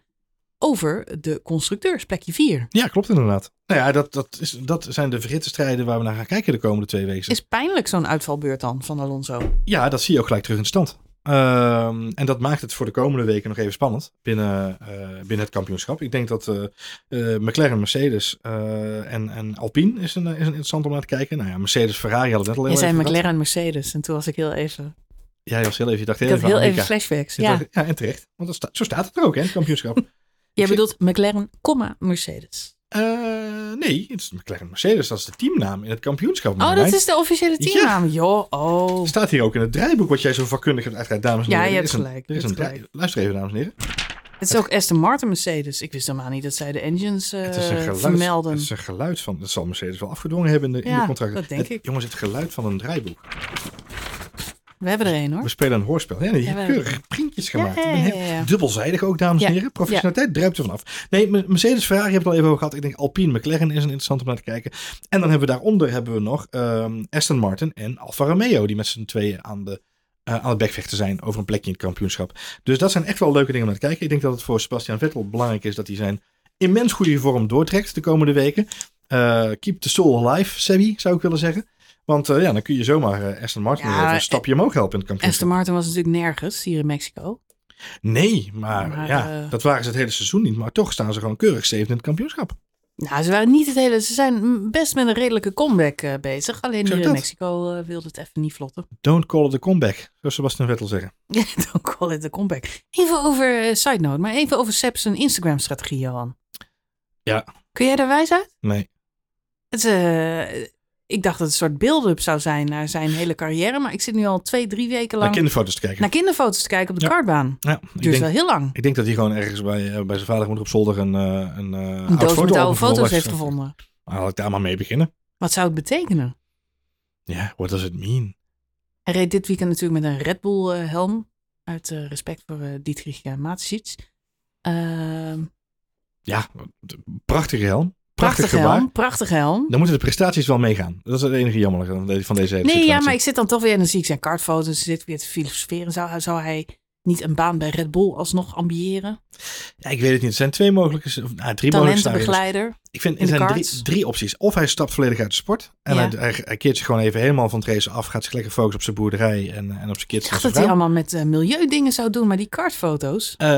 over de constructeurs, plekje 4. Ja, klopt inderdaad. Nou ja, dat, dat, is, dat zijn de verhitte strijden waar we naar gaan kijken de komende twee weken. Is pijnlijk zo'n uitvalbeurt dan van Alonso? Ja, dat zie je ook gelijk terug in de stand. Um, en dat maakt het voor de komende weken nog even spannend binnen, uh, binnen het kampioenschap. Ik denk dat uh, uh, McLaren, Mercedes en, en Alpine is een, is een interessant om naar te kijken. Nou ja, Mercedes, Ferrari hadden net al Je heel zei even McLaren, Mercedes en toen was ik heel even... Ja, je was heel even, je dacht ik heel had even heel even flashbacks, Je ja. dacht- ja, en terecht. Want sta- zo staat het er ook, hè, het kampioenschap. (laughs) Jij bedoelt McLaren, Mercedes. Eh, nee, het is McLaren Mercedes. Dat is de teamnaam in het kampioenschap. Oh, dat is de officiële teamnaam. Joh, oh. staat hier ook in het draaiboek wat jij zo vakkundig hebt uitgereikt, dames en Ja, heren. je Er hebt is een- gelijk, Er je is een Luister even, dames en heren. Het is ook Aston Martin Mercedes. Ik wist helemaal niet dat zij de engines eh, Het is, een geluid, vermelden. het is een geluid van... Dat zal Mercedes wel afgedwongen hebben in de, in Ja, de contracten. dat denk Het- ik. Jongens, het geluid van een draaiboek. We hebben er een hoor. We spelen een hoorspel. Ja, die Ja, heeft we- keurige printjes gemaakt. Ja, Ik ja, ja. Dubbelzijdig ook, dames en heren. Professionaliteit druipt er vanaf. Nee, Me- Mercedes, Ferrari hebben we het al even over gehad. Ik denk Alpine, McLaren is een interessant om naar te kijken. En dan hebben we daaronder hebben we nog ehm, Aston Martin en Alfa Romeo. Die met z'n tweeën aan, de, eh, aan het bekvechten zijn over een plekje in het kampioenschap. Dus dat zijn echt wel leuke dingen om naar te kijken. Ik denk dat het voor Sebastian Vettel belangrijk is dat hij zijn immens goede vorm doortrekt de komende weken. Eh, keep the soul alive, Sebi, zou ik willen zeggen. Want eh, ja, dan kun je zomaar eh, Aston Martin Ja, even een stapje omhoog helpen in het kampioenschap. Aston Martin was natuurlijk nergens hier in Mexico. Nee, maar, Maar, ja, eh, dat waren ze het hele seizoen niet. Maar toch staan ze gewoon keurig zevende in het kampioenschap. Nou, ze waren niet het hele. Ze zijn best met een redelijke comeback eh, bezig. Alleen in. Mexico eh, wilde het even niet vlotten. (laughs) Don't call it a comeback, zoals Sebastian Vettel zeggen. Don't call it a comeback. Even over, eh, side note, maar even over Sepp's Instagram-strategie, Johan. Ja. Kun jij daar wijs uit? Nee. Het is, eh, ik dacht dat het een soort build-up zou zijn naar zijn hele carrière. Maar ik zit nu al twee, drie weken Naar lang kinderfoto's te kijken. naar kinderfoto's te kijken op de Ja. kartbaan. ja, Duurt denk, wel heel lang. ik denk dat hij gewoon ergens bij, eh, bij zijn vader moet op zolder een, eh, een, eh, Een met oude foto's heeft gevonden. Nou, laat ik daar maar mee beginnen. Wat zou het betekenen? Ja, what does it mean? Hij reed dit weekend natuurlijk met een Red Bull helm. Uit respect voor Dietrich Mateschitz. Ja, prachtige helm. Prachtig gebaar. helm, prachtige helm. Dan moeten de prestaties wel meegaan. Dat is het enige jammerlijke van deze, hele Nee, ja, maar ik zit dan toch weer en dan zie ik zijn kartfoto's. Zit weer te filosoferen. Zou, zou hij niet een baan bij Red Bull alsnog ambiëren? Ja, ik weet het niet. Er zijn twee mogelijke, of, nou, drie mogelijke. Ik vind in er zijn drie, drie opties. Of hij stapt volledig uit de sport. En Ja. hij, hij, hij keert zich gewoon even helemaal van het racen af. Gaat zich lekker focussen op zijn boerderij en, en op zijn kids. Ik dacht dat hij allemaal met eh, milieudingen zou doen, maar die kartfoto's. Eh,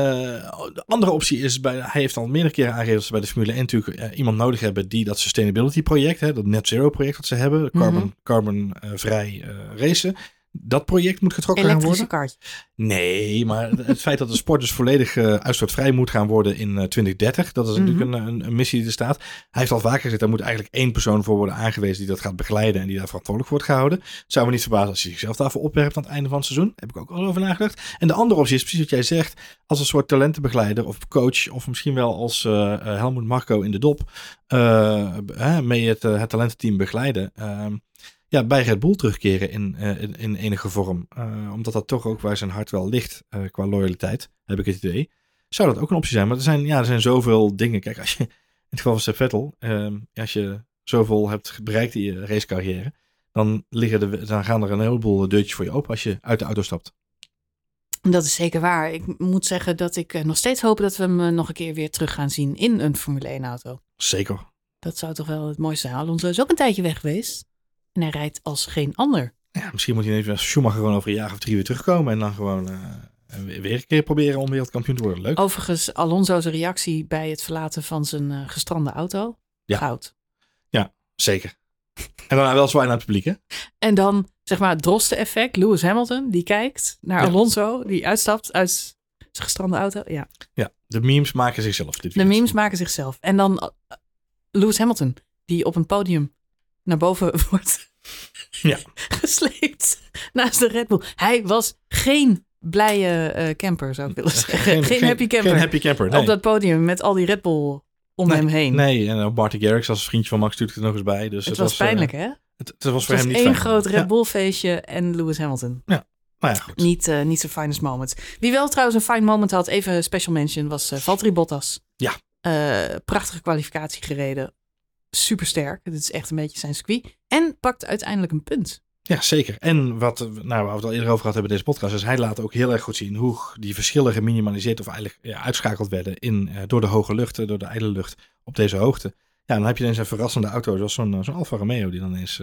de andere optie is, bij, hij heeft al meerdere keren aangegeven dat ze bij de Formule 1 natuurlijk eh, iemand nodig hebben die dat sustainability project, hè, dat net zero project dat ze hebben, Mhm. carbon, carbon eh, vrij racen, dat project moet getrokken gaan worden. kart. Nee, maar het feit dat de sport dus volledig eh, uitstootvrij moet gaan worden in eh, 2030, dat is Mhm. natuurlijk een, een, een missie die er staat. Hij heeft al vaker gezegd, daar moet eigenlijk één persoon voor worden aangewezen die dat gaat begeleiden en die daar verantwoordelijk wordt gehouden. Het zou me niet verbazen als hij zichzelf daarvoor opwerpt aan het einde van het seizoen. Daar heb ik ook al over nagedacht. En de andere optie is precies wat jij zegt, als een soort talentenbegeleider of coach of misschien wel als eh, Helmoet Marco in de dop mee het, het talententeam begeleiden. Ja, bij Red Bull terugkeren in, eh, in, in enige vorm. Eh, omdat dat toch ook waar zijn hart wel ligt eh, qua loyaliteit, heb ik het idee. Zou dat ook een optie zijn? Maar er zijn, ja, er zijn zoveel dingen. Kijk, als je, in het geval van Seb Vettel, ehm, als je zoveel hebt bereikt in je racecarrière, dan, liggen de, dan gaan er een heleboel deurtjes voor je open als je uit de auto stapt. Dat is zeker waar. Ik moet zeggen dat ik nog steeds hoop dat we hem nog een keer weer terug gaan zien in een Formule 1 auto. Zeker. Dat zou toch wel het mooiste zijn. Alonso is ook een tijdje weg geweest. En hij rijdt als geen ander. Ja, misschien moet hij even als Schumacher gewoon over een jaar of drie weer terugkomen en dan gewoon eh, weer een keer proberen om wereldkampioen te worden. Leuk. Overigens, Alonso's reactie bij het verlaten van zijn eh, gestrande auto. Ja. Goud. Zeker. En daarna wel zwaaien naar het publiek, hè? En dan, zeg maar, het droste-effect. Lewis Hamilton, die kijkt naar Ja. Alonso, die uitstapt uit zijn gestrande auto. Ja, Ja, de memes maken zichzelf dit de memes maken zichzelf. En dan eh, Lewis Hamilton, die op een podium naar boven (laughs) wordt Ja. gesleept naast de Red Bull. Hij was geen blije eh, camper, zou ik willen zeggen. Geen, happy camper. Geen happy camper, nee. Op dat podium met al die Red Bull om nee, hem heen. Nee, en uh, Marty Garrix als vriendje van Max natuurlijk er nog eens bij. Dus het, was, eh, pijnlijk, hè? het, het was Het voor was niet één fijn. groot Red Ja, Bull feestje en Lewis Hamilton. nou ja, goed. Niet, eh niet zijn finest moment. Wie wel trouwens een fine moment had, even special mention, was Valtteri Bottas. Ja. Prachtige kwalificatie gereden. Supersterk. Dit is echt een beetje zijn circuit. En pakt uiteindelijk een punt. Ja, zeker. En wat, nou, waar we het al eerder over gehad hebben in deze podcast, is hij laat ook heel erg goed zien hoe die verschillen geminimaliseerd of eigenlijk ja, uitschakeld werden in, eh, door de hoge lucht, eh, door de ijle lucht op deze hoogte. Ja, dan heb je ineens een verrassende auto zoals zo'n eh, zo'n Alfa Romeo die dan eens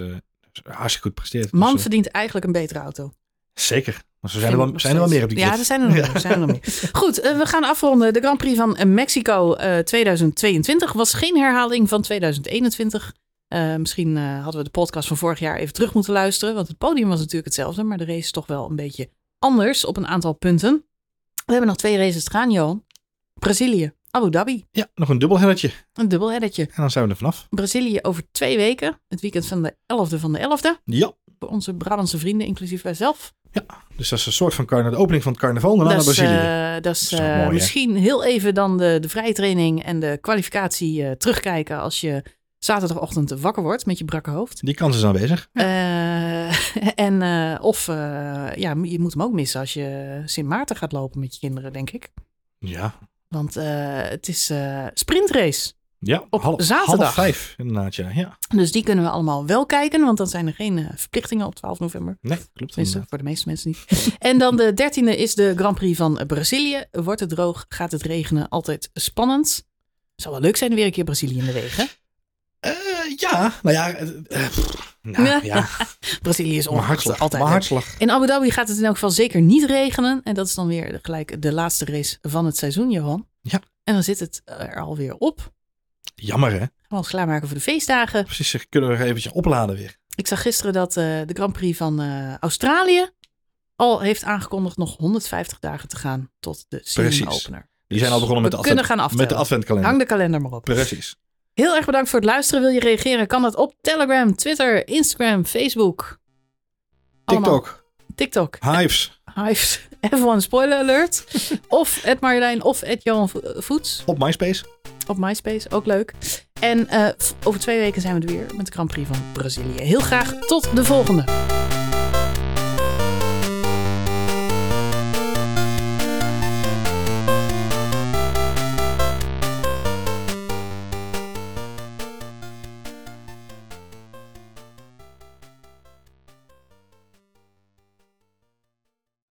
hartstikke goed presteert. Man Dus, verdient eigenlijk een betere auto. Zeker. Maar zijn er, wel, zijn er wel meer op die Ja, er zijn er nog (laughs) meer. zijn er nog meer. Goed, eh, we gaan afronden. De Grand Prix van eh, Mexico eh, 2022 was geen herhaling van 2021. Eh, misschien eh, hadden we de podcast van vorig jaar even terug moeten luisteren. Want het podium was natuurlijk hetzelfde. Maar de race is toch wel een beetje anders op een aantal punten. We hebben nog twee races te gaan, Johan. Brazilië, Abu Dhabi. Ja, nog een dubbelhelletje. Een dubbelheadertje. En dan zijn we er vanaf. Brazilië over twee weken. Het weekend van de 11e van de 11e. Ja. Voor onze Brabantse vrienden, inclusief wij zelf. Dus dat is een soort van carna- de opening van het carnaval. Naar dat is, Brazilië. eh, dat is Dat is eh, mooi, hè? misschien heel even dan de, de vrije training en de kwalificatie eh, terugkijken als je zaterdagochtend wakker wordt met je brakke hoofd. Die kans is aanwezig. (laughs) En of ja, je moet hem ook missen als je Sint Maarten gaat lopen met je kinderen, denk ik. Ja. Want het is sprintrace. Ja, op half, zaterdag. Half vijf, inderdaad, ja. ja. Dus die kunnen we allemaal wel kijken, want dan zijn er geen uh, verplichtingen op 12 november. Nee, klopt. Tenminste, voor de meeste mensen niet. (laughs) en dan de dertiende is de Grand Prix van Brazilië. Wordt het droog, gaat het regenen, altijd spannend. Zou wel leuk zijn, weer een keer Brazilië in de regen. Uh, ja, nou ja. nou, ja. ja. (laughs) Brazilië is onhartslag. altijd. Maar hartslag. In Abu Dhabi gaat het in elk geval zeker niet regenen. En dat is dan weer gelijk de laatste race van het seizoen, Johan. Ja. En dan zit het er alweer op. Jammer, hè? Ons klaarmaken voor de feestdagen. Precies, kunnen we eventjes opladen weer. Ik zag gisteren dat uh, de Grand Prix van uh, Australië al heeft aangekondigd nog 150 dagen te gaan tot de season opener. Die zijn al begonnen met de, kunnen gaan met de adventkalender. Hang de kalender maar op. Precies. Heel erg bedankt voor het luisteren. Wil je reageren? Kan dat op Telegram, Twitter, Instagram, Facebook. Allemaal. TikTok. Hives, Hives. (laughs) Even een spoiler alert. (laughs) of Ed Marjolein of Ed Johan Vo- Voets. op MySpace. Op MySpace, ook leuk. En eh, over twee weken zijn we er weer met de Grand Prix van Brazilië. Heel graag tot de volgende.